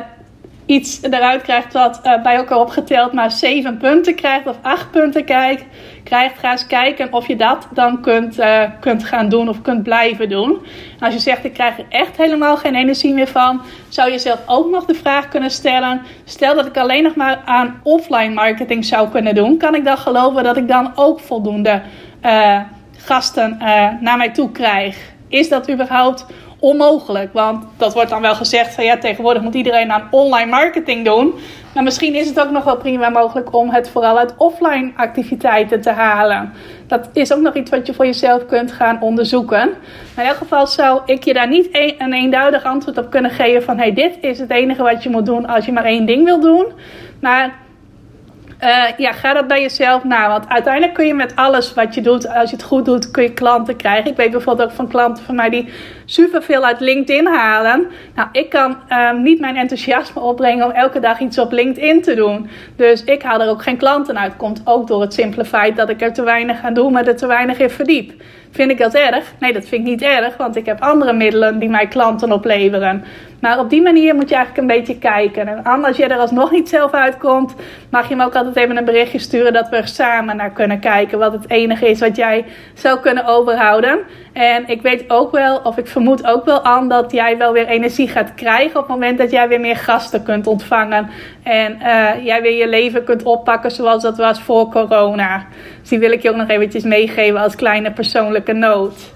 iets eruit krijgt wat uh, bij elkaar opgeteld maar 7 punten krijgt of 8 punten krijgt, krijgt, ga eens kijken of je dat dan kunt, uh, kunt gaan doen of kunt blijven doen. En als je zegt ik krijg er echt helemaal geen energie meer van, zou je zelf ook nog de vraag kunnen stellen: stel dat ik alleen nog maar aan offline marketing zou kunnen doen, kan ik dan geloven dat ik dan ook voldoende gasten naar mij toe krijg? is dat überhaupt onmogelijk? Want dat wordt dan wel gezegd van ja, tegenwoordig moet iedereen aan online marketing doen. Maar misschien is het ook nog wel prima mogelijk om het vooral uit offline activiteiten te halen. Dat is ook nog iets wat je voor jezelf kunt gaan onderzoeken. Maar in elk geval zou ik je daar niet een, een eenduidig antwoord op kunnen geven van hey, dit is het enige wat je moet doen als je maar één ding wil doen. Maar uh, ja, ga dat bij jezelf na. Want uiteindelijk kun je met alles wat je doet, als je het goed doet, kun je klanten krijgen. Ik weet bijvoorbeeld ook van klanten van mij die superveel uit LinkedIn halen. Nou, ik kan um, niet mijn enthousiasme opbrengen om elke dag iets op LinkedIn te doen. Dus ik haal er ook geen klanten uit. Komt ook door het simpele feit dat ik er te weinig aan doe, maar er te weinig in verdiep. Vind ik dat erg? Nee, dat vind ik niet erg, want ik heb andere middelen die mij klanten opleveren. Maar op die manier moet je eigenlijk een beetje kijken. En als je er alsnog niet zelf uitkomt, mag je me ook altijd even een berichtje sturen dat we er samen naar kunnen kijken. Wat het enige is wat jij zou kunnen overhouden. En ik weet ook wel, of ik vermoed ook wel aan, dat jij wel weer energie gaat krijgen op het moment dat jij weer meer gasten kunt ontvangen. En uh, jij weer je leven kunt oppakken zoals dat was voor corona. Dus die wil ik je ook nog eventjes meegeven als kleine persoonlijke noot.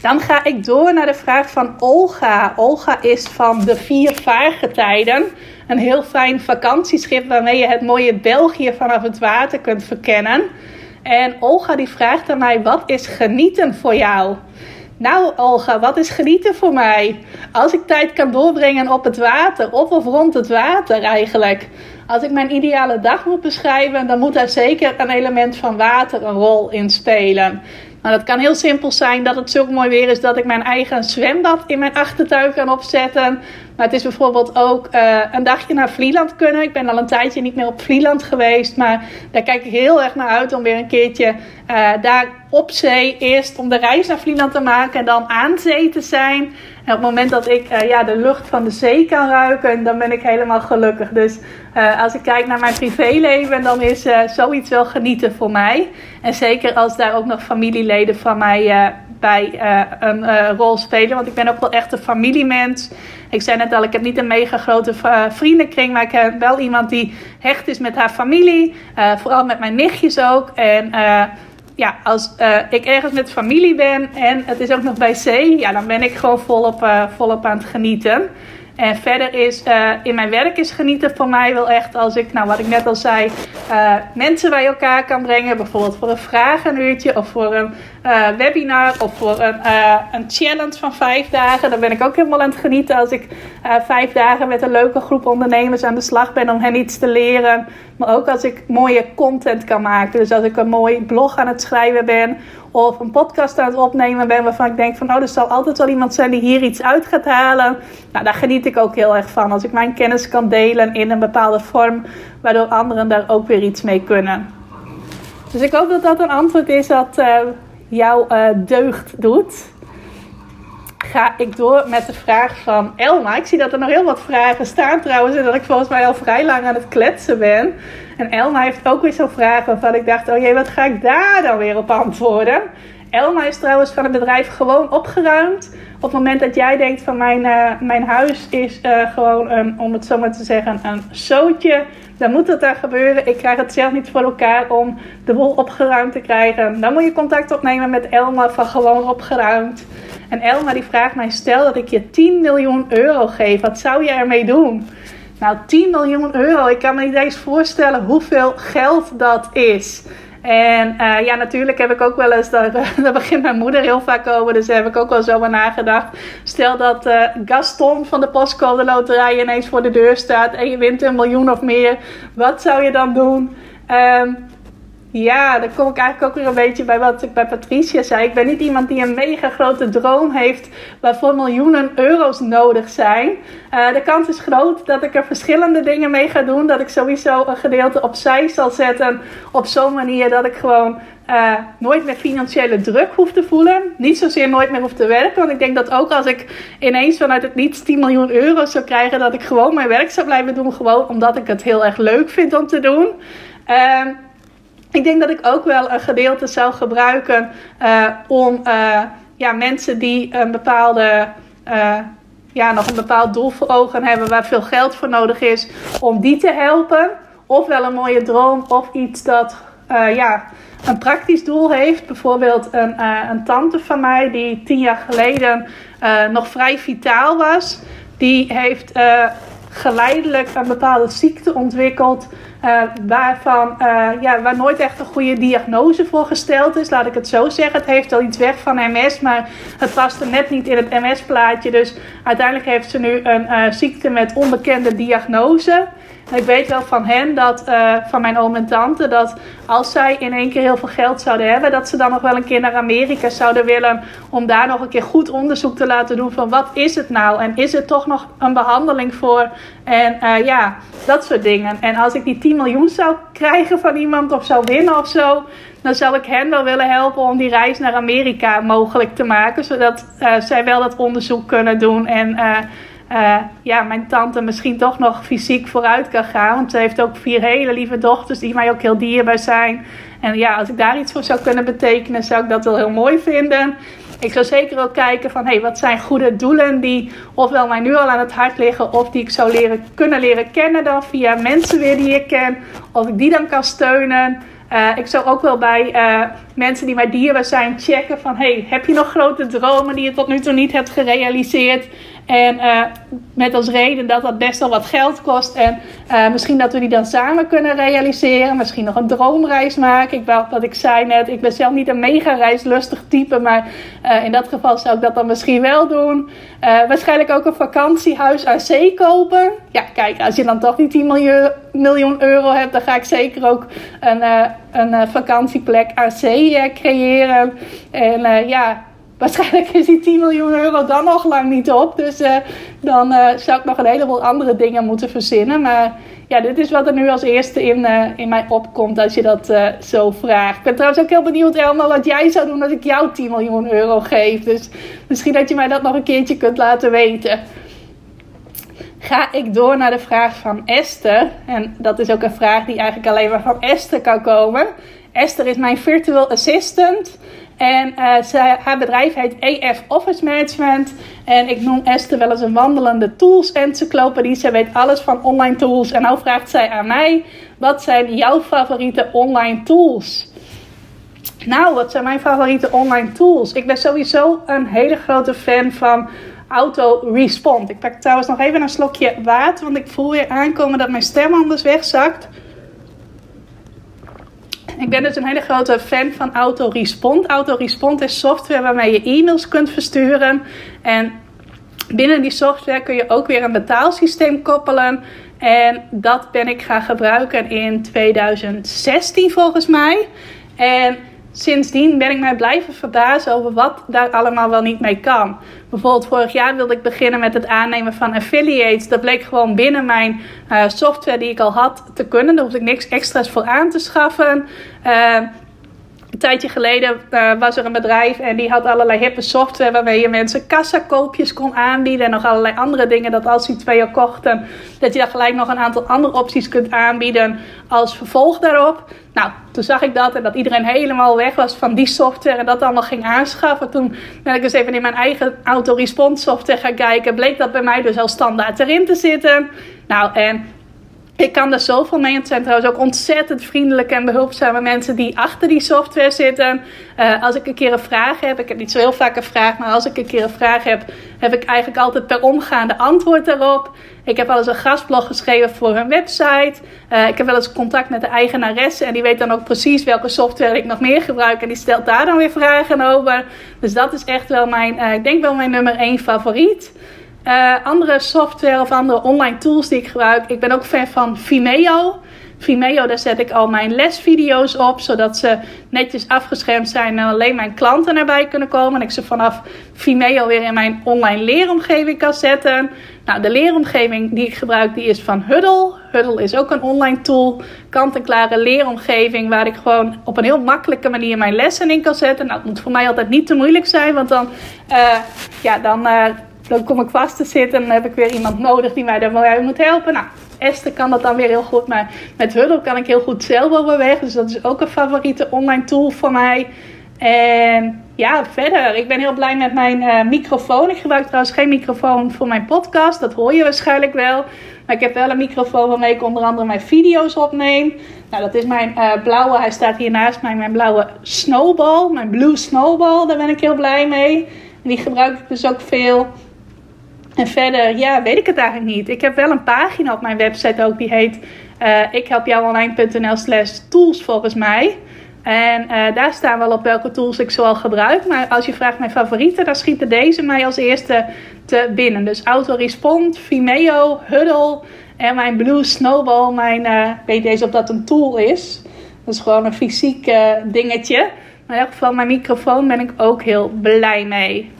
Dan ga ik door naar de vraag van Olga. Olga is van de Vier Vaargetijden. Een heel fijn vakantieschip waarmee je het mooie België vanaf het water kunt verkennen. En Olga die vraagt aan mij: wat is genieten voor jou? Nou, Olga, wat is genieten voor mij? Als ik tijd kan doorbrengen op het water, op of rond het water eigenlijk. Als ik mijn ideale dag moet beschrijven, dan moet daar zeker een element van water een rol in spelen. Nou, dat kan heel simpel zijn dat het zo mooi weer is dat ik mijn eigen zwembad in mijn achtertuin kan opzetten. Maar het is bijvoorbeeld ook uh, een dagje naar Vlieland kunnen. Ik ben al een tijdje niet meer op Vlieland geweest. Maar daar kijk ik heel erg naar uit om weer een keertje uh, daar op zee eerst om de reis naar Vlieland te maken. En dan aan zee te zijn. En op het moment dat ik uh, ja, de lucht van de zee kan ruiken, dan ben ik helemaal gelukkig. Dus als ik kijk naar mijn privéleven, dan is zoiets wel genieten voor mij. En zeker als daar ook nog familieleden van mij bij een rol spelen. Want ik ben ook wel echt een familiemens. Ik zei net al, ik heb niet een mega grote vriendenkring, maar ik heb wel iemand die hecht is met haar familie. vooral met mijn nichtjes ook. En ja, als ik ergens met familie ben en het is ook nog bij zee, ja, dan ben ik gewoon volop, volop aan het genieten. En verder is uh, in mijn werk is genieten voor mij wel echt als ik, nou wat ik net al zei, uh, mensen bij elkaar kan brengen. Bijvoorbeeld voor een vragenuurtje of voor een uh, webinar of voor een, een challenge van vijf dagen. Dan ben ik ook helemaal aan het genieten als ik vijf dagen met een leuke groep ondernemers aan de slag ben om hen iets te leren. Maar ook als ik mooie content kan maken. Dus als ik een mooi blog aan het schrijven ben of een podcast aan het opnemen ben waarvan ik denk van oh, er zal altijd wel iemand zijn die hier iets uit gaat halen. Nou, daar geniet ik ook heel erg van. Als ik mijn kennis kan delen in een bepaalde vorm, waardoor anderen daar ook weer iets mee kunnen. Dus ik hoop dat dat een antwoord is dat jouw uh, deugd doet. Ga ik door met de vraag van Elma. Ik zie dat er nog heel wat vragen staan trouwens. En dat ik volgens mij al vrij lang aan het kletsen ben. En Elma heeft ook weer zo'n vraag waarvan ik dacht: oh jee, wat ga ik daar dan weer op antwoorden? Elma is trouwens van het bedrijf gewoon opgeruimd. Op het moment dat jij denkt van mijn, uh, mijn huis is uh, gewoon, om het zo maar te zeggen, een zootje. Dan moet het daar gebeuren. Ik krijg het zelf niet voor elkaar om de boel opgeruimd te krijgen. Dan moet je contact opnemen met Elma van gewoon opgeruimd. En Elma die vraagt mij, stel dat ik je 10 miljoen euro geef. Wat zou je ermee doen? Nou, 10 miljoen euro. Ik kan me niet eens voorstellen hoeveel geld dat is. En uh, ja, natuurlijk heb ik ook wel eens, daar, daar begint mijn moeder heel vaak over, dus daar heb ik ook wel zo aan nagedacht. Stel dat uh, Gaston van de Postcode Loterij ineens voor de deur staat en je wint een miljoen of meer. Wat zou je dan doen? Um, ja, dan kom ik eigenlijk ook weer een beetje bij wat ik bij Patricia zei. Ik ben niet iemand die een mega grote droom heeft waarvoor miljoenen euro's nodig zijn. Uh, de kans is groot dat ik er verschillende dingen mee ga doen. Dat ik sowieso een gedeelte opzij zal zetten op zo'n manier dat ik gewoon uh, nooit meer financiële druk hoef te voelen. Niet zozeer nooit meer hoef te werken. Want ik denk dat ook als ik ineens vanuit het niets 10 miljoen euro zou krijgen, dat ik gewoon mijn werk zou blijven doen. Gewoon omdat ik het heel erg leuk vind om te doen. Uh, ik denk dat ik ook wel een gedeelte zou gebruiken uh, om uh, ja, mensen die een bepaalde, uh, ja, nog een bepaald doel voor ogen hebben waar veel geld voor nodig is, om die te helpen. Ofwel een mooie droom of iets dat ja, een praktisch doel heeft. Bijvoorbeeld een, een tante van mij die tien jaar geleden nog vrij vitaal was. Die heeft geleidelijk een bepaalde ziekte ontwikkeld. Uh, waarvan, uh, ja, waar nooit echt een goede diagnose voor gesteld is, laat ik het zo zeggen. Het heeft wel iets weg van MS, maar het paste net niet in het MS-plaatje. Dus uiteindelijk heeft ze nu een uh, ziekte met onbekende diagnose. Ik weet wel van hen, dat, uh, van mijn oom en tante, dat als zij in één keer heel veel geld zouden hebben, dat ze dan nog wel een keer naar Amerika zouden willen om daar nog een keer goed onderzoek te laten doen van wat is het nou en is er toch nog een behandeling voor en uh, ja, dat soort dingen. En als ik die 10 miljoen zou krijgen van iemand of zou winnen of zo, dan zou ik hen wel willen helpen om die reis naar Amerika mogelijk te maken, zodat uh, zij wel dat onderzoek kunnen doen en uh, ja, mijn tante misschien toch nog fysiek vooruit kan gaan. Want ze heeft ook vier hele lieve dochters die mij ook heel dierbaar zijn. En ja, als ik daar iets voor zou kunnen betekenen, zou ik dat wel heel mooi vinden. Ik zou zeker ook kijken van, hey, wat zijn goede doelen die ofwel mij nu al aan het hart liggen, of die ik zou leren, kunnen leren kennen dan via mensen weer die ik ken, of ik die dan kan steunen. Uh, ik zou ook wel bij uh, mensen die mij dierbaar zijn checken van, hey, heb je nog grote dromen die je tot nu toe niet hebt gerealiseerd? En uh, met als reden dat dat best wel wat geld kost. En uh, misschien dat we die dan samen kunnen realiseren. Misschien nog een droomreis maken. Ik, wat ik zei net, ik ben zelf niet een mega reislustig type. Maar uh, in dat geval zou ik dat dan misschien wel doen. waarschijnlijk ook een vakantiehuis aan zee kopen. Ja, kijk, als je dan toch die 10 miljoen, miljoen euro hebt, dan ga ik zeker ook een, een vakantieplek aan zee creëren. En ja waarschijnlijk is die 10 miljoen euro dan nog lang niet op. Dus uh, dan uh, zou ik nog een heleboel andere dingen moeten verzinnen. Maar ja, dit is wat er nu als eerste in, uh, in mij opkomt als je dat zo vraagt. Ik ben trouwens ook heel benieuwd, Elma, wat jij zou doen als ik jou 10 miljoen euro geef. Dus misschien dat je mij dat nog een keertje kunt laten weten. ga ik door naar de vraag van Esther. En dat is ook een vraag die eigenlijk alleen maar van Esther kan komen. Esther is mijn virtual assistant. En uh, haar bedrijf heet EF Office Management. En ik noem Esther wel eens een wandelende tools encyclopedie. Ze weet alles van online tools. En nou vraagt zij aan mij: wat zijn jouw favoriete online tools? Nou, wat zijn mijn favoriete online tools? Ik ben sowieso een hele grote fan van Auto Respond. Ik pak trouwens nog even een slokje water, want ik voel weer aankomen dat mijn stem anders wegzakt. Ik ben dus een hele grote fan van AutoRespond. AutoRespond is software waarmee je e-mails kunt versturen. En binnen die software kun je ook weer een betaalsysteem koppelen. En dat ben ik gaan gebruiken in 2016 volgens mij. En sindsdien ben ik mij blijven verbazen over wat daar allemaal wel niet mee kan. Bijvoorbeeld vorig jaar wilde ik beginnen met het aannemen van affiliates. Dat bleek gewoon binnen mijn uh, software die ik al had te kunnen. Daar hoefde ik niks extra's voor aan te schaffen. Uh, een tijdje geleden uh, was er een bedrijf en die had allerlei hippe software waarmee je mensen kassakoopjes kon aanbieden en nog allerlei andere dingen. Dat als die twee kochten, dat je dan gelijk nog een aantal andere opties kunt aanbieden als vervolg daarop. Nou, toen zag ik dat en dat iedereen helemaal weg was van die software en dat allemaal ging aanschaffen. Toen ben ik dus even in mijn eigen auto-response software gaan kijken. Bleek dat bij mij dus al standaard erin te zitten. Nou, en ik kan er zoveel mee. Het zijn trouwens ook ontzettend vriendelijke en behulpzame mensen die achter die software zitten. Uh, als ik een keer een vraag heb, ik heb niet zo heel vaak een vraag, maar als ik een keer een vraag heb, heb ik eigenlijk altijd per omgaande antwoord daarop. Ik heb wel eens een gastblog geschreven voor hun website. Uh, ik heb wel eens contact met de eigenaresse en die weet dan ook precies welke software ik nog meer gebruik. En die stelt daar dan weer vragen over. Dus dat is echt wel mijn, uh, ik denk wel mijn nummer één favoriet. Uh, andere software of andere online tools die ik gebruik. Ik ben ook fan van Vimeo. Vimeo, daar zet ik al mijn lesvideo's op, zodat ze netjes afgeschermd zijn en alleen mijn klanten erbij kunnen komen. En ik ze vanaf Vimeo weer in mijn online leeromgeving kan zetten. Nou, de leeromgeving die ik gebruik, die is van Huddle. Huddle is ook een online tool, kant-en-klare leeromgeving waar ik gewoon op een heel makkelijke manier mijn lessen in kan zetten. Nou, het moet voor mij altijd niet te moeilijk zijn, want dan, uh, ja, dan uh, dan kom ik vast te zitten en dan heb ik weer iemand nodig die mij daarbij moet helpen. Nou, Esther kan dat dan weer heel goed, maar met Huddle kan ik heel goed zelf overweg. Dus dat is ook een favoriete online tool voor mij. En ja, verder. Ik ben heel blij met mijn uh, microfoon. Ik gebruik trouwens geen microfoon voor mijn podcast. Dat hoor je waarschijnlijk wel. Maar ik heb wel een microfoon waarmee ik onder andere mijn video's opneem. Nou, dat is mijn uh, blauwe. Hij staat hier naast mij. Mijn blauwe snowball. Mijn blue snowball. Daar ben ik heel blij mee. En die gebruik ik dus ook veel. En verder, ja, weet ik het eigenlijk niet. Ik heb wel een pagina op mijn website ook, die heet uh, slash tools volgens mij. En uh, daar staan wel op welke tools ik zoal gebruik. Maar als je vraagt mijn favorieten, dan schieten deze mij als eerste te binnen. Dus AutoRespond, Vimeo, Huddle en mijn Blue Snowball. Mijn, uh, weet deze of dat een tool is. Dat is gewoon een fysiek dingetje. Maar in elk geval, mijn microfoon ben ik ook heel blij mee.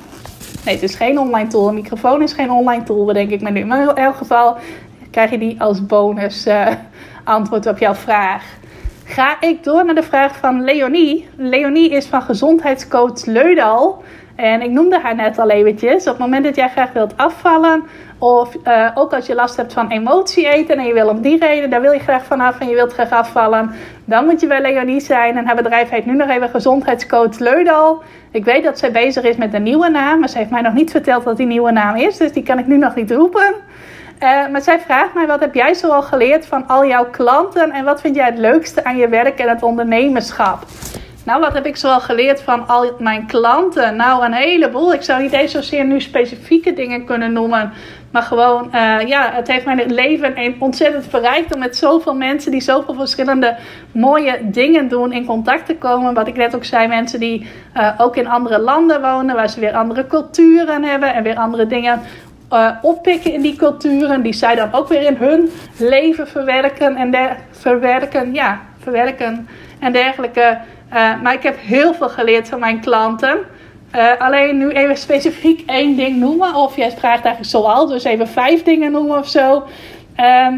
Nee, het is geen online tool. Een microfoon is geen online tool, bedenk ik. Maar in elk geval krijg je die als bonus uh, antwoord op jouw vraag. Ga ik door naar de vraag van Leonie. Leonie is van gezondheidscoach Leudal. En ik noemde haar net al eventjes. Op het moment dat jij graag wilt afvallen, of uh, ook als je last hebt van emotie eten en je wil om die reden, daar wil je graag vanaf en je wilt graag afvallen, dan moet je bij Leonie zijn. En haar bedrijf heet nu nog even Gezondheidscoach Leudal. Ik weet dat zij bezig is met een nieuwe naam, maar ze heeft mij nog niet verteld wat die nieuwe naam is, dus die kan ik nu nog niet roepen. Uh, maar zij vraagt mij: wat heb jij zoal geleerd van al jouw klanten en wat vind jij het leukste aan je werk en het ondernemerschap? Nou, wat heb ik zoal geleerd van al mijn klanten? Nou, een heleboel. Ik zou niet eens zozeer nu specifieke dingen kunnen noemen. Maar gewoon, uh, ja, het heeft mijn leven ontzettend verrijkt om met zoveel mensen die zoveel verschillende mooie dingen doen in contact te komen. Wat ik net ook zei, mensen die uh, ook in andere landen wonen, waar ze weer andere culturen hebben en weer andere dingen uh, oppikken in die culturen, die zij dan ook weer in hun leven verwerken en der, verwerken, ja, verwerken en dergelijke. Maar ik heb heel veel geleerd van mijn klanten. Uh, alleen nu even specifiek één ding noemen. Of jij vraagt eigenlijk zoal, dus even vijf dingen noemen of zo. Uh,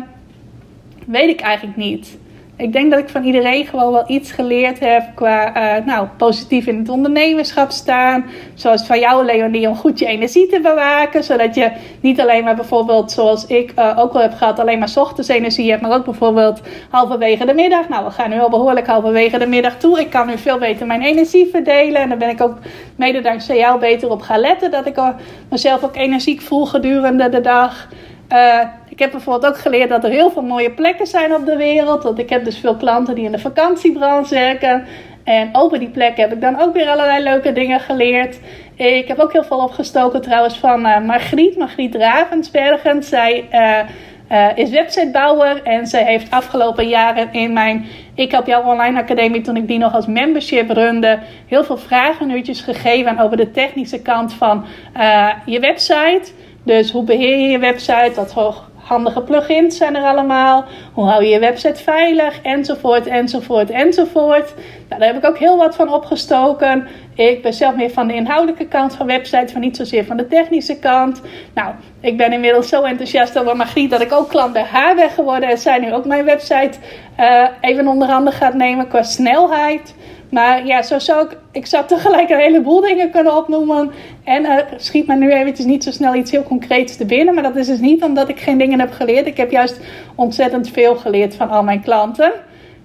weet ik eigenlijk niet. Ik denk dat ik van iedereen gewoon wel iets geleerd heb qua uh, nou, positief in het ondernemerschap staan. Zoals van jou, Leonie, om goed je energie te bewaken. Zodat je niet alleen maar bijvoorbeeld, zoals ik uh, ook al heb gehad, alleen maar ochtends energie hebt. Maar ook bijvoorbeeld halverwege de middag. Nou, we gaan nu al behoorlijk halverwege de middag toe. Ik kan nu veel beter mijn energie verdelen. En daar ben ik ook mede dankzij jou beter op gaan letten. Dat ik mezelf ook energiek voel gedurende de dag. Uh, ik heb bijvoorbeeld ook geleerd dat er heel veel mooie plekken zijn op de wereld. Want ik heb dus veel klanten die in de vakantiebranche werken. En over die plekken heb ik dan ook weer allerlei leuke dingen geleerd. Ik heb ook heel veel opgestoken trouwens van uh, Margriet, Margriet Ravensbergen. Zij uh, uh, is websitebouwer en zij heeft afgelopen jaren in mijn Ik Help Jou Online Academie, toen ik die nog als membership runde, heel veel vragenuurtjes gegeven over de technische kant van je website. Dus hoe beheer je je website? Wat voor handige plugins zijn er allemaal? Hoe hou je je website veilig? Enzovoort, enzovoort, enzovoort. Nou, daar heb ik ook heel wat van opgestoken. Ik ben zelf meer van de inhoudelijke kant van websites, van niet zozeer van de technische kant. Nou, ik ben inmiddels zo enthousiast over magie dat ik ook klant bij haar ben geworden. En zij nu ook mijn website uh, even onder handen gaat nemen qua snelheid. Maar ja, zo zou ik, ik zou tegelijk een heleboel dingen kunnen opnoemen. En er schiet me nu eventjes niet zo snel iets heel concreets te binnen. Maar dat is dus niet omdat ik geen dingen heb geleerd. Ik heb juist ontzettend veel geleerd van al mijn klanten.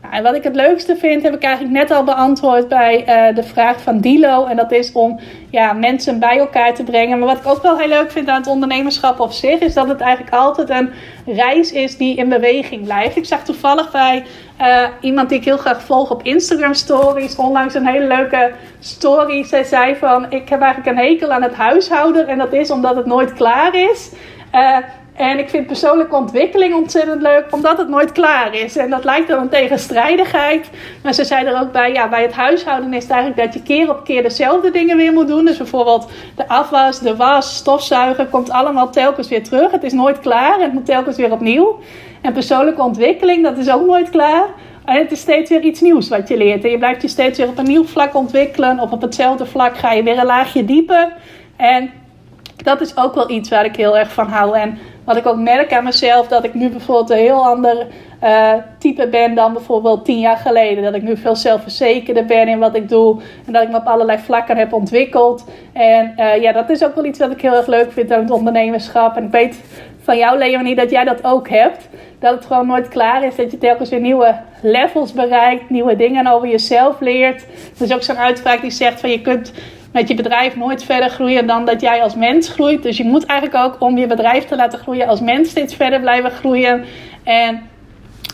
Nou, en wat ik het leukste vind, heb ik eigenlijk net al beantwoord bij uh, de vraag van Dilo. En dat is om ja, mensen bij elkaar te brengen. Maar wat ik ook wel heel leuk vind aan het ondernemerschap op zich, is dat het eigenlijk altijd een reis is die in beweging blijft. Ik zag toevallig bij uh, iemand die ik heel graag volg op Instagram Stories, onlangs een hele leuke story. Zij zei van, ik heb eigenlijk een hekel aan het huishouden. En dat is omdat het nooit klaar is. Uh, en ik vind persoonlijke ontwikkeling ontzettend leuk, omdat het nooit klaar is. En dat lijkt dan een tegenstrijdigheid. Maar ze zei er ook bij, ja, bij het huishouden is het eigenlijk dat je keer op keer dezelfde dingen weer moet doen. Dus bijvoorbeeld de afwas, de was, stofzuigen, komt allemaal telkens weer terug. Het is nooit klaar en het moet telkens weer opnieuw. En persoonlijke ontwikkeling, dat is ook nooit klaar. En het is steeds weer iets nieuws wat je leert. En je blijft je steeds weer op een nieuw vlak ontwikkelen. Of op hetzelfde vlak ga je weer een laagje dieper. En dat is ook wel iets waar ik heel erg van hou. En wat ik ook merk aan mezelf, dat ik nu bijvoorbeeld een heel ander uh, type ben dan bijvoorbeeld tien jaar geleden. Dat ik nu veel zelfverzekerder ben in wat ik doe. En dat ik me op allerlei vlakken heb ontwikkeld. En uh, ja, dat is ook wel iets wat ik heel erg leuk vind aan het ondernemerschap. En ik weet van jou, Leonie, dat jij dat ook hebt. Dat het gewoon nooit klaar is. Dat je telkens weer nieuwe levels bereikt. Nieuwe dingen over jezelf leert. Er is ook zo'n uitspraak die zegt van je kunt met je bedrijf nooit verder groeien dan dat jij als mens groeit. Dus je moet eigenlijk ook om je bedrijf te laten groeien als mens steeds verder blijven groeien. En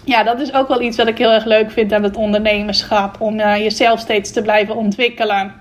ja, dat is ook wel iets wat ik heel erg leuk vind aan het ondernemerschap. Om uh, jezelf steeds te blijven ontwikkelen.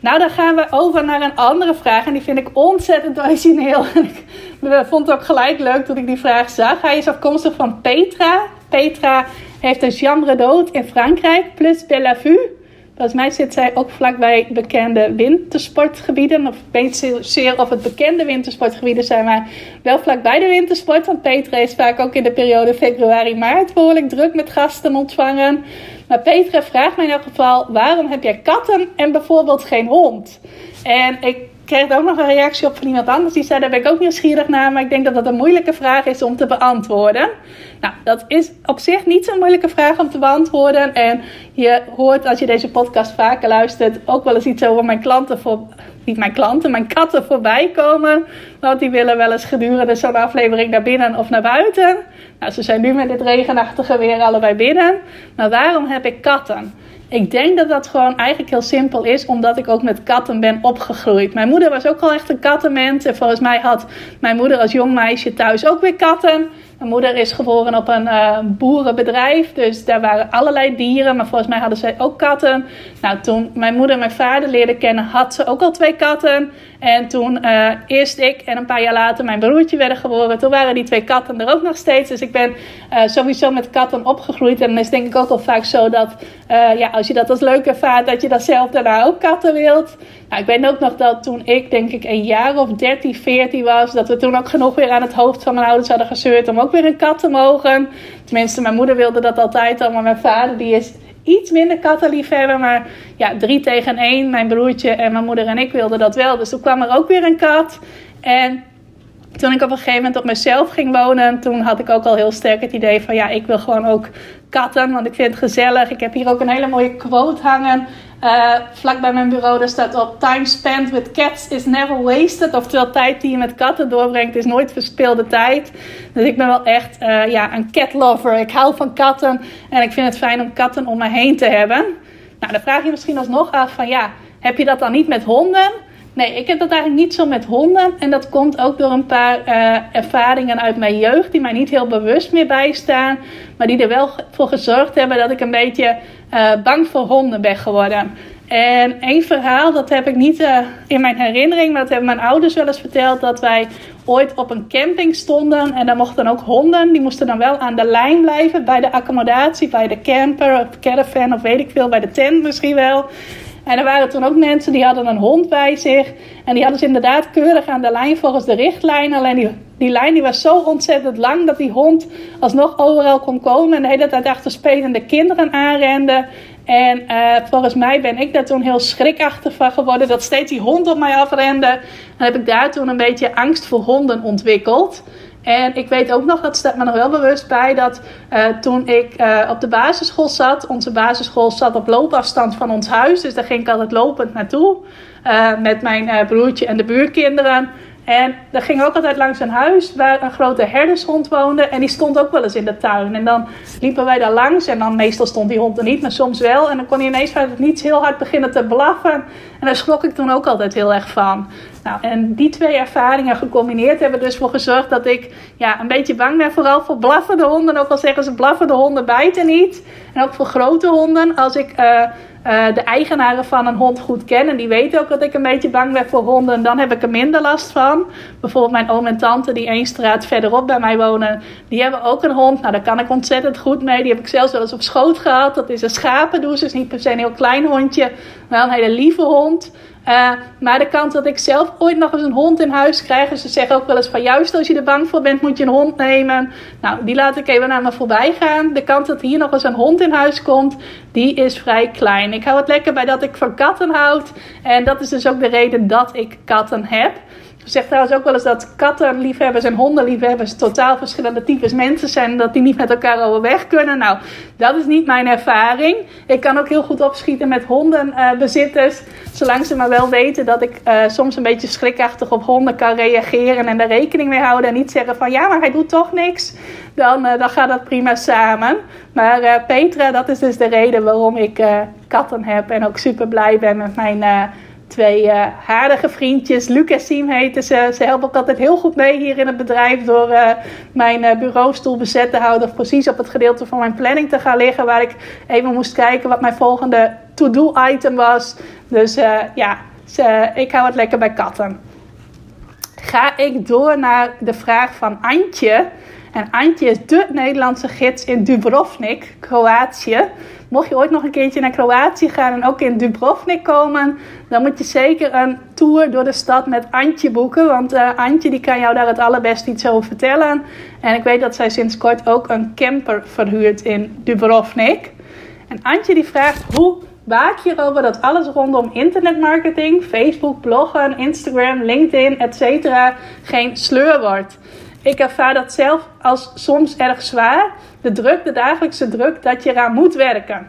Nou, dan gaan we over naar een andere vraag. En die vind ik ontzettend origineel. ik vond het ook gelijk leuk toen ik die vraag zag. Hij is afkomstig van Petra. Petra heeft een chambre d'hôte in Frankrijk, plus Belle Vue. Volgens mij zit zij ook vlakbij bekende wintersportgebieden. Of weet zeer of het bekende wintersportgebieden zijn, maar wel vlakbij de wintersport. Want Petra is vaak ook in de periode februari-maart behoorlijk druk met gasten ontvangen. Maar Petra vraagt mij in elk geval: waarom heb jij katten en bijvoorbeeld geen hond? En ik kreeg ook nog een reactie op van iemand anders. Die zei, daar ben ik ook nieuwsgierig naar. Maar ik denk dat dat een moeilijke vraag is om te beantwoorden. Nou, dat is op zich niet zo'n moeilijke vraag om te beantwoorden. En je hoort als je deze podcast vaker luistert ook wel eens iets over mijn klanten voor... Niet mijn klanten, mijn katten voorbij komen. Want die willen wel eens gedurende zo'n aflevering naar binnen of naar buiten. Nou, ze zijn nu met dit regenachtige weer allebei binnen. Maar waarom heb ik katten? Ik denk dat dat gewoon eigenlijk heel simpel is, omdat ik ook met katten ben opgegroeid. Mijn moeder was ook al echt een kattenmens. En volgens mij had mijn moeder als jong meisje thuis ook weer katten. Mijn moeder is geboren op een uh, boerenbedrijf, dus daar waren allerlei dieren, maar volgens mij hadden zij ook katten. Nou, toen mijn moeder mijn vader leerde kennen, had ze ook al twee katten. En toen uh, eerst ik en een paar jaar later mijn broertje werden geboren, toen waren die twee katten er ook nog steeds. Dus ik ben uh, sowieso met katten opgegroeid. En dan is denk ik ook al vaak zo dat, ja, als je dat als leuk ervaart, dat je dat zelf daarna ook katten wilt. Nou, ik weet ook nog dat toen ik denk ik een jaar of 13, 14 was, dat we toen ook genoeg weer aan het hoofd van mijn ouders hadden gezeurd om ook weer een kat te mogen. Tenminste, mijn moeder wilde dat altijd al, maar mijn vader die is iets minder kattenliefhebber. Maar ja, drie tegen één. Mijn broertje en mijn moeder en ik wilden dat wel. Dus toen kwam er ook weer een kat. En toen ik op een gegeven moment op mezelf ging wonen, toen had ik ook al heel sterk het idee van ja, ik wil gewoon ook katten, want ik vind het gezellig. Ik heb hier ook een hele mooie quote hangen. Uh, vlak bij mijn bureau, daar staat op: Time spent with cats is never wasted. Oftewel, tijd die je met katten doorbrengt is nooit verspilde tijd. Dus ik ben wel echt uh, ja, een cat lover. Ik hou van katten en ik vind het fijn om katten om me heen te hebben. Nou, dan vraag je misschien alsnog af: van ja, heb je dat dan niet met honden? Nee, ik heb dat eigenlijk niet zo met honden. En dat komt ook door een paar uh, ervaringen uit mijn jeugd, die mij niet heel bewust meer bijstaan. Maar die er wel voor gezorgd hebben dat ik een beetje uh, bang voor honden ben geworden. En één verhaal, dat heb ik niet uh, in mijn herinnering, maar dat hebben mijn ouders wel eens verteld. Dat wij ooit op een camping stonden en daar mochten ook honden. Die moesten dan wel aan de lijn blijven bij de accommodatie, bij de camper of caravan of weet ik veel, bij de tent misschien wel. En er waren toen ook mensen die hadden een hond bij zich. En die hadden ze inderdaad keurig aan de lijn volgens de richtlijn. Alleen die, die lijn die was zo ontzettend lang dat die hond alsnog overal kon komen. En de hele tijd achter spelende kinderen aanrende. En uh, volgens mij ben ik daar toen heel schrikachtig van geworden. Dat steeds die hond op mij afrende. En heb ik daar toen een beetje angst voor honden ontwikkeld. En ik weet ook nog, dat staat me nog wel bewust bij, dat uh, toen ik uh, op de basisschool zat, onze basisschool zat op loopafstand van ons huis, dus daar ging ik altijd lopend naartoe uh, met mijn broertje en de buurkinderen. En daar ging ook altijd langs een huis waar een grote herdershond woonde. En die stond ook wel eens in de tuin. En dan liepen wij daar langs. En dan meestal stond die hond er niet, maar soms wel. En dan kon hij ineens vanuit niets heel hard beginnen te blaffen. En daar schrok ik toen ook altijd heel erg van. Nou, en die twee ervaringen gecombineerd hebben dus voor gezorgd dat ik ja, een beetje bang ben. Vooral voor blaffende honden. Ook al zeggen ze blaffende honden bijten niet. En ook voor grote honden. Als ik... Uh, uh, de eigenaren van een hond goed ken. En die weten ook dat ik een beetje bang ben voor honden. Dan heb ik er minder last van. Bijvoorbeeld mijn oom en tante die één straat verderop bij mij wonen. Die hebben ook een hond. Nou, daar kan ik ontzettend goed mee. Die heb ik zelfs wel eens op schoot gehad. Dat is een schapendoes. Dus niet per se een heel klein hondje. Maar een hele lieve hond. Uh, maar de kans dat ik zelf ooit nog eens een hond in huis krijg. ze zeggen ook wel eens van juist als je er bang voor bent, moet je een hond nemen. Nou, die laat ik even naar me voorbij gaan. De kans dat hier nog eens een hond in huis komt, die is vrij klein. Ik hou het lekker bij dat ik van katten houd. En dat is dus ook de reden dat ik katten heb. Ik zeg trouwens ook wel eens dat kattenliefhebbers en hondenliefhebbers totaal verschillende types mensen zijn. Dat die niet met elkaar overweg kunnen. Nou, dat is niet mijn ervaring. Ik kan ook heel goed opschieten met hondenbezitters. Zolang ze maar wel weten dat ik uh, soms een beetje schrikachtig op honden kan reageren. En daar rekening mee houden. En niet zeggen van ja, maar hij doet toch niks. Dan, uh, dan gaat dat prima samen. Maar Petra, dat is dus de reden waarom ik katten heb. En ook super blij ben met mijn twee uh, vriendjes. Luc en Siem heten ze. Ze helpen ook altijd heel goed mee hier in het bedrijf. Door uh, mijn uh, bureaustoel bezet te houden. Of precies op het gedeelte van mijn planning te gaan liggen. Waar ik even moest kijken wat mijn volgende to-do item was. Dus ja, ze, ik hou het lekker bij katten. Ga ik door naar de vraag van Antje. En Antje is de Nederlandse gids in Dubrovnik, Kroatië. Mocht je ooit nog een keertje naar Kroatië gaan en ook in Dubrovnik komen, dan moet je zeker een tour door de stad met Antje boeken. Want uh, Antje die kan jou daar het allerbest iets over vertellen. En ik weet dat zij sinds kort ook een camper verhuurt in Dubrovnik. En Antje die vraagt hoe waak je erover dat alles rondom internetmarketing, Facebook, bloggen, Instagram, LinkedIn, etc. geen sleur wordt. Ik ervaar dat zelf als soms erg zwaar. De druk, de dagelijkse druk, dat je eraan moet werken.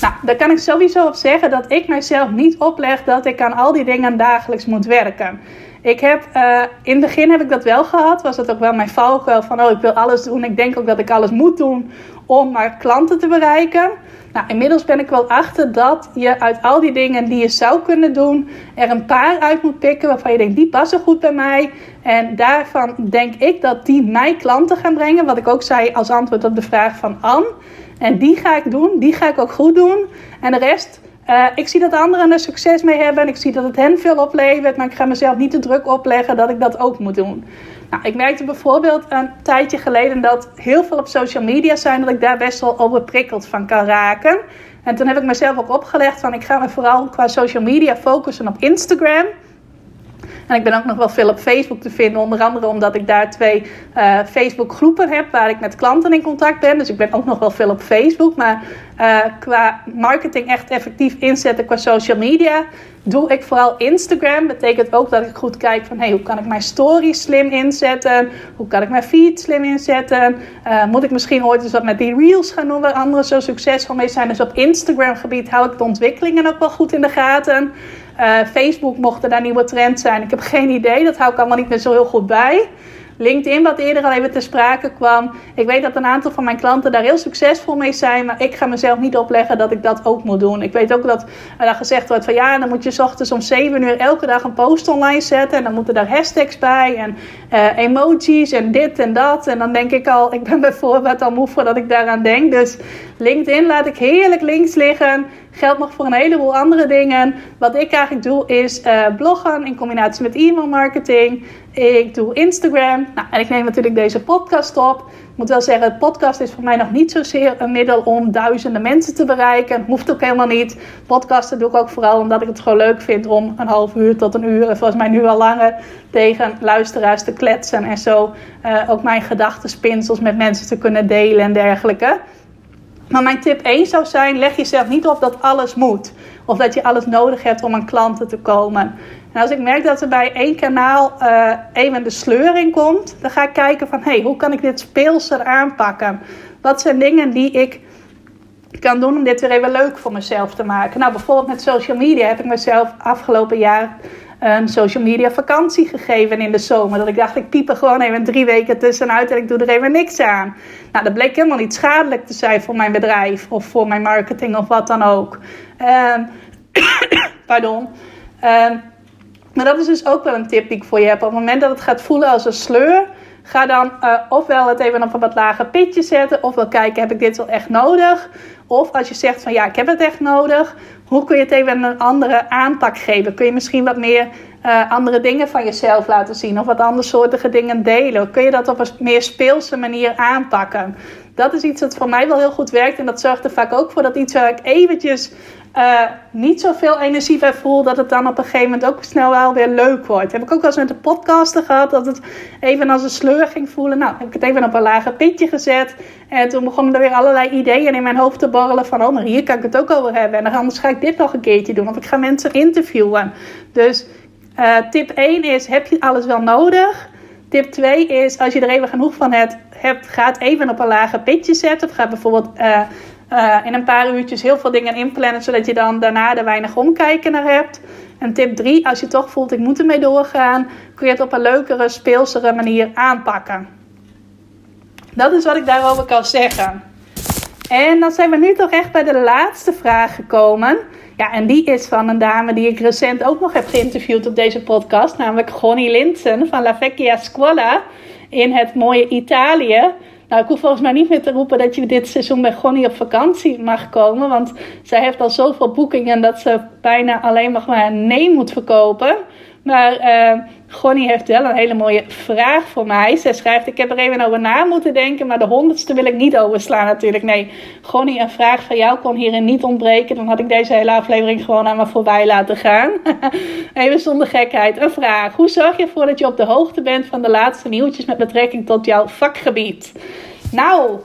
Nou, daar kan ik sowieso op zeggen dat ik mijzelf niet opleg dat ik aan al die dingen dagelijks moet werken. Ik heb, uh, in het begin heb ik dat wel gehad. Was dat ook wel mijn valkuil van, oh, ik wil alles doen. Ik denk ook dat ik alles moet doen om maar klanten te bereiken. Nou, inmiddels ben ik wel achter dat je uit al die dingen die je zou kunnen doen, er een paar uit moet pikken waarvan je denkt, die passen goed bij mij. En daarvan denk ik dat die mij klanten gaan brengen. Wat ik ook zei als antwoord op de vraag van Anne. En die ga ik doen, die ga ik ook goed doen. En de rest, uh, ik zie dat anderen er succes mee hebben. En ik zie dat het hen veel oplevert. Maar ik ga mezelf niet te druk opleggen dat ik dat ook moet doen. Nou, ik merkte bijvoorbeeld een tijdje geleden dat heel veel op social media zijn, dat ik daar best wel overprikkeld van kan raken. En toen heb ik mezelf ook opgelegd van ik ga me vooral qua social media focussen op Instagram. En ik ben ook nog wel veel op Facebook te vinden. Onder andere omdat ik daar twee uh, Facebook groepen heb waar ik met klanten in contact ben. Dus ik ben ook nog wel veel op Facebook. Maar uh, qua marketing echt effectief inzetten qua social media doe ik vooral Instagram. Betekent ook dat ik goed kijk van hey, hoe kan ik mijn stories slim inzetten? Hoe kan ik mijn feed slim inzetten? Uh, moet ik misschien ooit eens wat met die reels gaan doen waar anderen zo succesvol mee zijn? Dus op Instagram gebied hou ik de ontwikkelingen ook wel goed in de gaten. Uh, Facebook mochten daar nieuwe trends zijn. Ik heb geen idee, dat hou ik allemaal niet meer zo heel goed bij. LinkedIn, wat eerder al even te sprake kwam. Ik weet dat een aantal van mijn klanten daar heel succesvol mee zijn. Maar ik ga mezelf niet opleggen dat ik dat ook moet doen. Ik weet ook dat er gezegd wordt van ja, dan moet je s ochtends om 7 uur elke dag een post online zetten. En dan moeten daar hashtags bij en uh, emojis en dit en dat. En dan denk ik al, ik ben bijvoorbeeld al moe voordat ik daaraan denk. Dus LinkedIn laat ik heerlijk links liggen. Geldt nog voor een heleboel andere dingen. Wat ik eigenlijk doe is uh, bloggen in combinatie met e-mail marketing. Ik doe Instagram. Nou, en ik neem natuurlijk deze podcast op. Ik moet wel zeggen, podcast is voor mij nog niet zozeer een middel om duizenden mensen te bereiken. Hoeft ook helemaal niet. Podcasten doe ik ook vooral omdat ik het gewoon leuk vind om een half uur tot een uur, volgens mij nu al langer, tegen luisteraars te kletsen. En zo uh, ook mijn gedachtenspinsels met mensen te kunnen delen en dergelijke. Maar mijn tip 1 zou zijn: leg jezelf niet op dat alles moet. Of dat je alles nodig hebt om aan klanten te komen. En als ik merk dat er bij één kanaal uh, even de sleur in komt, dan ga ik kijken van hé, hey, hoe kan ik dit speelser aanpakken? Wat zijn dingen die ik kan doen om dit weer even leuk voor mezelf te maken? Nou, bijvoorbeeld met social media heb ik mezelf afgelopen jaar een social media vakantie gegeven in de zomer. Dat ik dacht, ik piep er gewoon even drie weken tussenuit en ik doe er even niks aan. Nou, dat bleek helemaal niet schadelijk te zijn voor mijn bedrijf of voor mijn marketing of wat dan ook. Um, pardon. Um, maar dat is dus ook wel een tip die ik voor je heb. Op het moment dat het gaat voelen als een sleur, ga dan uh, ofwel het even op een wat lager pitje zetten, ofwel kijken, heb ik dit wel echt nodig? Of als je zegt van ja, ik heb het echt nodig, hoe kun je het even een andere aanpak geven? Kun je misschien wat meer uh, andere dingen van jezelf laten zien of wat andere soortige dingen delen? Kun je dat op een meer speelse manier aanpakken? Dat is iets dat voor mij wel heel goed werkt en dat zorgt er vaak ook voor dat iets waar ik eventjes uh, niet zoveel energie bij voel, dat het dan op een gegeven moment ook snel wel weer leuk wordt. Heb ik ook wel eens met de podcasten gehad, dat het even als een sleur ging voelen. Nou, heb ik het even op een lager pitje gezet. En toen begonnen er weer allerlei ideeën in mijn hoofd te borrelen van, oh, maar hier kan ik het ook over hebben. En anders ga ik dit nog een keertje doen, of ik ga mensen interviewen. Dus uh, tip 1 is, heb je alles wel nodig? Tip 2 is, als je er even genoeg van hebt, hebt ga het even op een lager pitje zetten. Of ga bijvoorbeeld... Uh, uh, in een paar uurtjes heel veel dingen inplannen, zodat je dan daarna er weinig omkijken naar hebt. En tip 3, als je toch voelt ik moet ermee doorgaan, kun je het op een leukere, speelsere manier aanpakken. Dat is wat ik daarover kan zeggen. En dan zijn we nu toch echt bij de laatste vraag gekomen. Ja, en die is van een dame die ik recent ook nog heb geïnterviewd op deze podcast, namelijk Gonnie Linsen van La Vecchia Scuola in het mooie Italië. Nou, ik hoef volgens mij niet meer te roepen dat je dit seizoen bij Gonnie op vakantie mag komen. Want zij heeft al zoveel boekingen dat ze bijna alleen maar nee moet verkopen. Maar uh, heeft wel een hele mooie vraag voor mij. Zij schrijft: Ik heb er even over na moeten denken, maar de honderdste wil ik niet overslaan, natuurlijk. Nee, Gonnie, een vraag van jou kon hierin niet ontbreken. Dan had ik deze hele aflevering gewoon aan me voorbij laten gaan. even zonder gekheid. Een vraag: Hoe zorg je ervoor dat je op de hoogte bent van de laatste nieuwtjes met betrekking tot jouw vakgebied? Nou,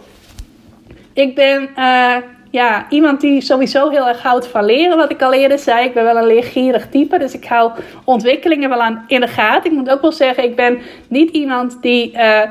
ik ben. Uh, ja, iemand die sowieso heel erg houdt van leren. Wat ik al eerder zei, ik ben wel een leergierig type. Dus ik hou ontwikkelingen wel aan in de gaten. Ik moet ook wel zeggen, ik ben niet iemand die uh,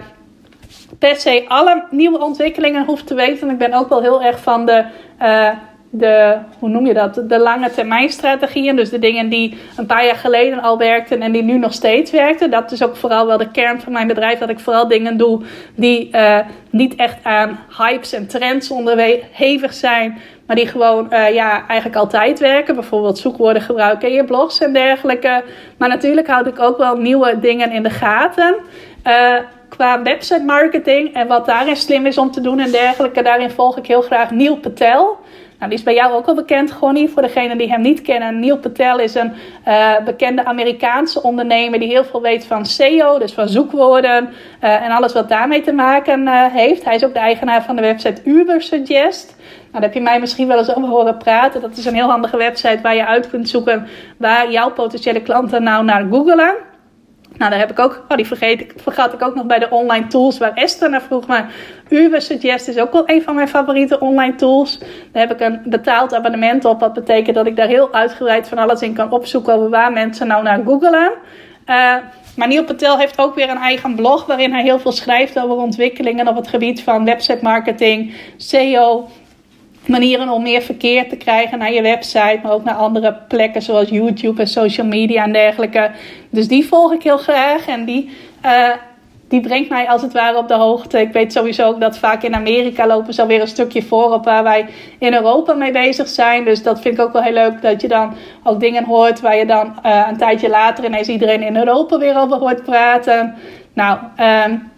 per se alle nieuwe ontwikkelingen hoeft te weten. Ik ben ook wel heel erg van de... Uh, de, hoe noem je dat, de lange termijn strategieën. Dus de dingen die een paar jaar geleden al werkten en die nu nog steeds werkten. Dat is ook vooral wel de kern van mijn bedrijf. Dat ik vooral dingen doe die uh, niet echt aan hypes en trends onderhevig zijn. Maar die gewoon uh, ja, eigenlijk altijd werken. Bijvoorbeeld zoekwoorden gebruiken in je blogs en dergelijke. Maar natuurlijk houd ik ook wel nieuwe dingen in de gaten. Uh, qua website marketing en wat daarin slim is om te doen en dergelijke. Daarin volg ik heel graag Neil Patel. Nou, die is bij jou ook al bekend, Gonnie. Voor degenen die hem niet kennen. Neil Patel is een uh, bekende Amerikaanse ondernemer die heel veel weet van SEO, dus van zoekwoorden uh, en alles wat daarmee te maken uh, heeft. Hij is ook de eigenaar van de website Ubersuggest. Nou, daar heb je mij misschien wel eens over horen praten. Dat is een heel handige website waar je uit kunt zoeken waar jouw potentiële klanten nou naar googelen. Nou, daar heb ik ook, oh, die ik, vergat ik ook nog bij de online tools waar Esther naar vroeg. Maar Uber Suggest is ook wel een van mijn favoriete online tools. Daar heb ik een betaald abonnement op. Wat betekent dat ik daar heel uitgebreid van alles in kan opzoeken over waar mensen nou naar googelen. Uh, maar Neil Patel heeft ook weer een eigen blog waarin hij heel veel schrijft over ontwikkelingen op het gebied van website marketing, SEO, manieren om meer verkeer te krijgen naar je website, maar ook naar andere plekken zoals YouTube en social media en dergelijke. Dus die volg ik heel graag en die, uh, die brengt mij als het ware op de hoogte. Ik weet sowieso ook dat vaak in Amerika lopen ze alweer een stukje voor op waar wij in Europa mee bezig zijn. Dus dat vind ik ook wel heel leuk dat je dan ook dingen hoort waar je dan uh, een tijdje later ineens iedereen in Europa weer over hoort praten. Nou, um,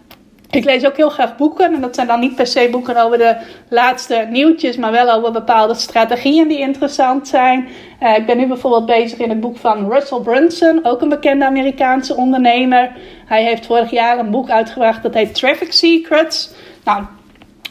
ik lees ook heel graag boeken. En dat zijn dan niet per se boeken over de laatste nieuwtjes, maar wel over bepaalde strategieën die interessant zijn. Uh, ik ben nu bijvoorbeeld bezig in het boek van Russell Brunson, ook een bekende Amerikaanse ondernemer. Hij heeft vorig jaar een boek uitgebracht dat heet Traffic Secrets. Nou,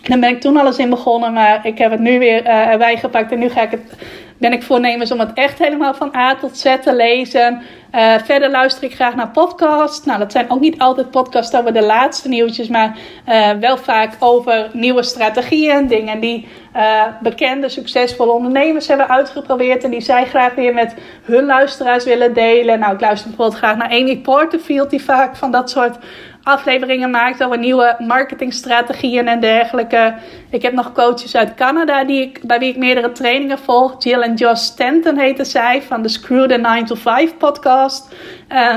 daar ben ik toen alles in begonnen, maar ik heb het nu weer uh, erbij gepakt en nu ga ik het ben ik voornemens om het echt helemaal van A tot Z te lezen. Uh, verder luister ik graag naar podcasts. Nou, dat zijn ook niet altijd podcasts over de laatste nieuwtjes, maar uh, wel vaak over nieuwe strategieën. Dingen die uh, bekende, succesvolle ondernemers hebben uitgeprobeerd en die zij graag weer met hun luisteraars willen delen. Nou, ik luister bijvoorbeeld graag naar Amy Porterfield, die vaak van dat soort afleveringen maakt over nieuwe marketingstrategieën en dergelijke. Ik heb nog coaches uit Canada die ik, bij wie ik meerdere trainingen volg. Jill en Josh Stanton heten zij van de Screw the 9 to 5 podcast. Uh,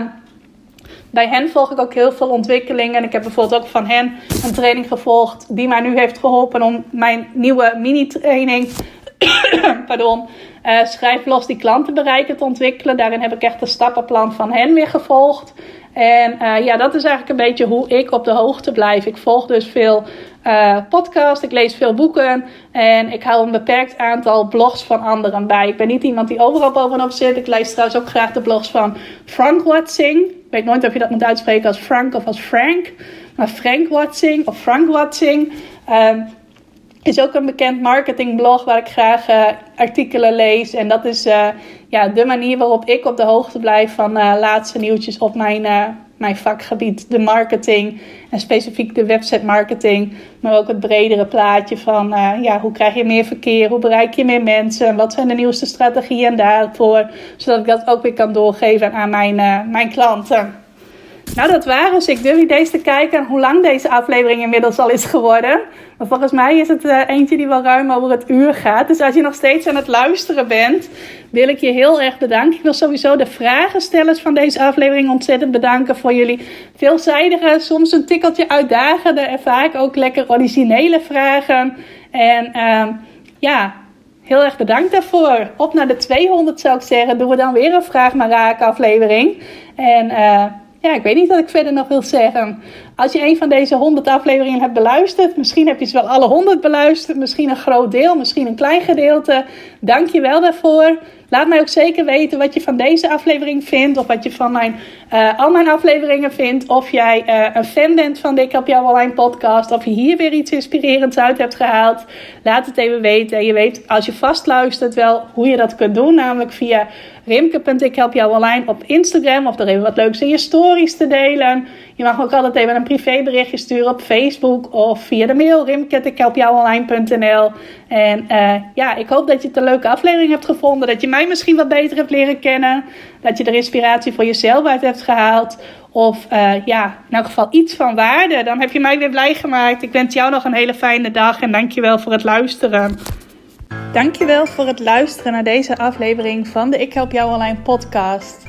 bij hen volg ik ook heel veel ontwikkelingen. En ik heb bijvoorbeeld ook van hen een training gevolgd die mij nu heeft geholpen om mijn nieuwe mini-training. pardon. Uh, schrijf los die klanten bereiken te ontwikkelen. Daarin heb ik echt een stappenplan van hen weer gevolgd. En uh, ja, dat is eigenlijk een beetje hoe ik op de hoogte blijf. Ik volg dus veel uh, podcasts, ik lees veel boeken en ik hou een beperkt aantal blogs van anderen bij. Ik ben niet iemand die overal bovenop zit. Ik lees trouwens ook graag de blogs van Frank Watsing. Ik weet nooit of je dat moet uitspreken als Frank of als Frank. Maar Frank Watsing of Frank Watsing. Um, is ook een bekend marketingblog waar ik graag uh, artikelen lees. En dat is ja, de manier waarop ik op de hoogte blijf van uh, laatste nieuwtjes op mijn, mijn vakgebied. De marketing en specifiek de website marketing. Maar ook het bredere plaatje van ja, hoe krijg je meer verkeer? Hoe bereik je meer mensen? Wat zijn de nieuwste strategieën daarvoor? Zodat ik dat ook weer kan doorgeven aan mijn, mijn klanten. Nou, dat waren ze. Ik durf niet eens te kijken hoe lang deze aflevering inmiddels al is geworden. Maar volgens mij is het uh, eentje die wel ruim over het uur gaat. Dus als je nog steeds aan het luisteren bent, wil ik je heel erg bedanken. Ik wil sowieso de vragenstellers van deze aflevering ontzettend bedanken voor jullie veelzijdige, soms een tikkeltje uitdagende en vaak ook lekker originele vragen. En uh, ja, heel erg bedankt daarvoor. Op naar de 200 zou ik zeggen. Doen we dan weer een vraag maar raken aflevering. En uh, ja, ik weet niet wat ik verder nog wil zeggen. Als je een van deze 100 afleveringen hebt beluisterd, misschien heb je ze wel alle 100 beluisterd, misschien een groot deel, misschien een klein gedeelte. Dank je wel daarvoor. Laat mij ook zeker weten wat je van deze aflevering vindt. Of wat je van mijn, uh, al mijn afleveringen vindt. Of jij uh, een fan bent van Dik op jouw online podcast. Of je hier weer iets inspirerends uit hebt gehaald. Laat het even weten. Je weet als je vast luistert wel hoe je dat kunt doen. Namelijk via rimke.ikhelpjouonline op Instagram. Of er even wat leuks in je stories te delen. Je mag ook altijd even een privéberichtje sturen op Facebook of via de mail rimke.ikhelpjouonline.nl En uh, ja, ik hoop dat je het een leuke aflevering hebt gevonden. Dat je mij misschien wat beter hebt leren kennen. Dat je er inspiratie voor jezelf uit hebt gehaald. Of uh, ja, in elk geval iets van waarde. Dan heb je mij weer blij gemaakt. Ik wens jou nog een hele fijne dag en dankjewel voor het luisteren. Dankjewel voor het luisteren naar deze aflevering van de Ik Help Jou Online podcast.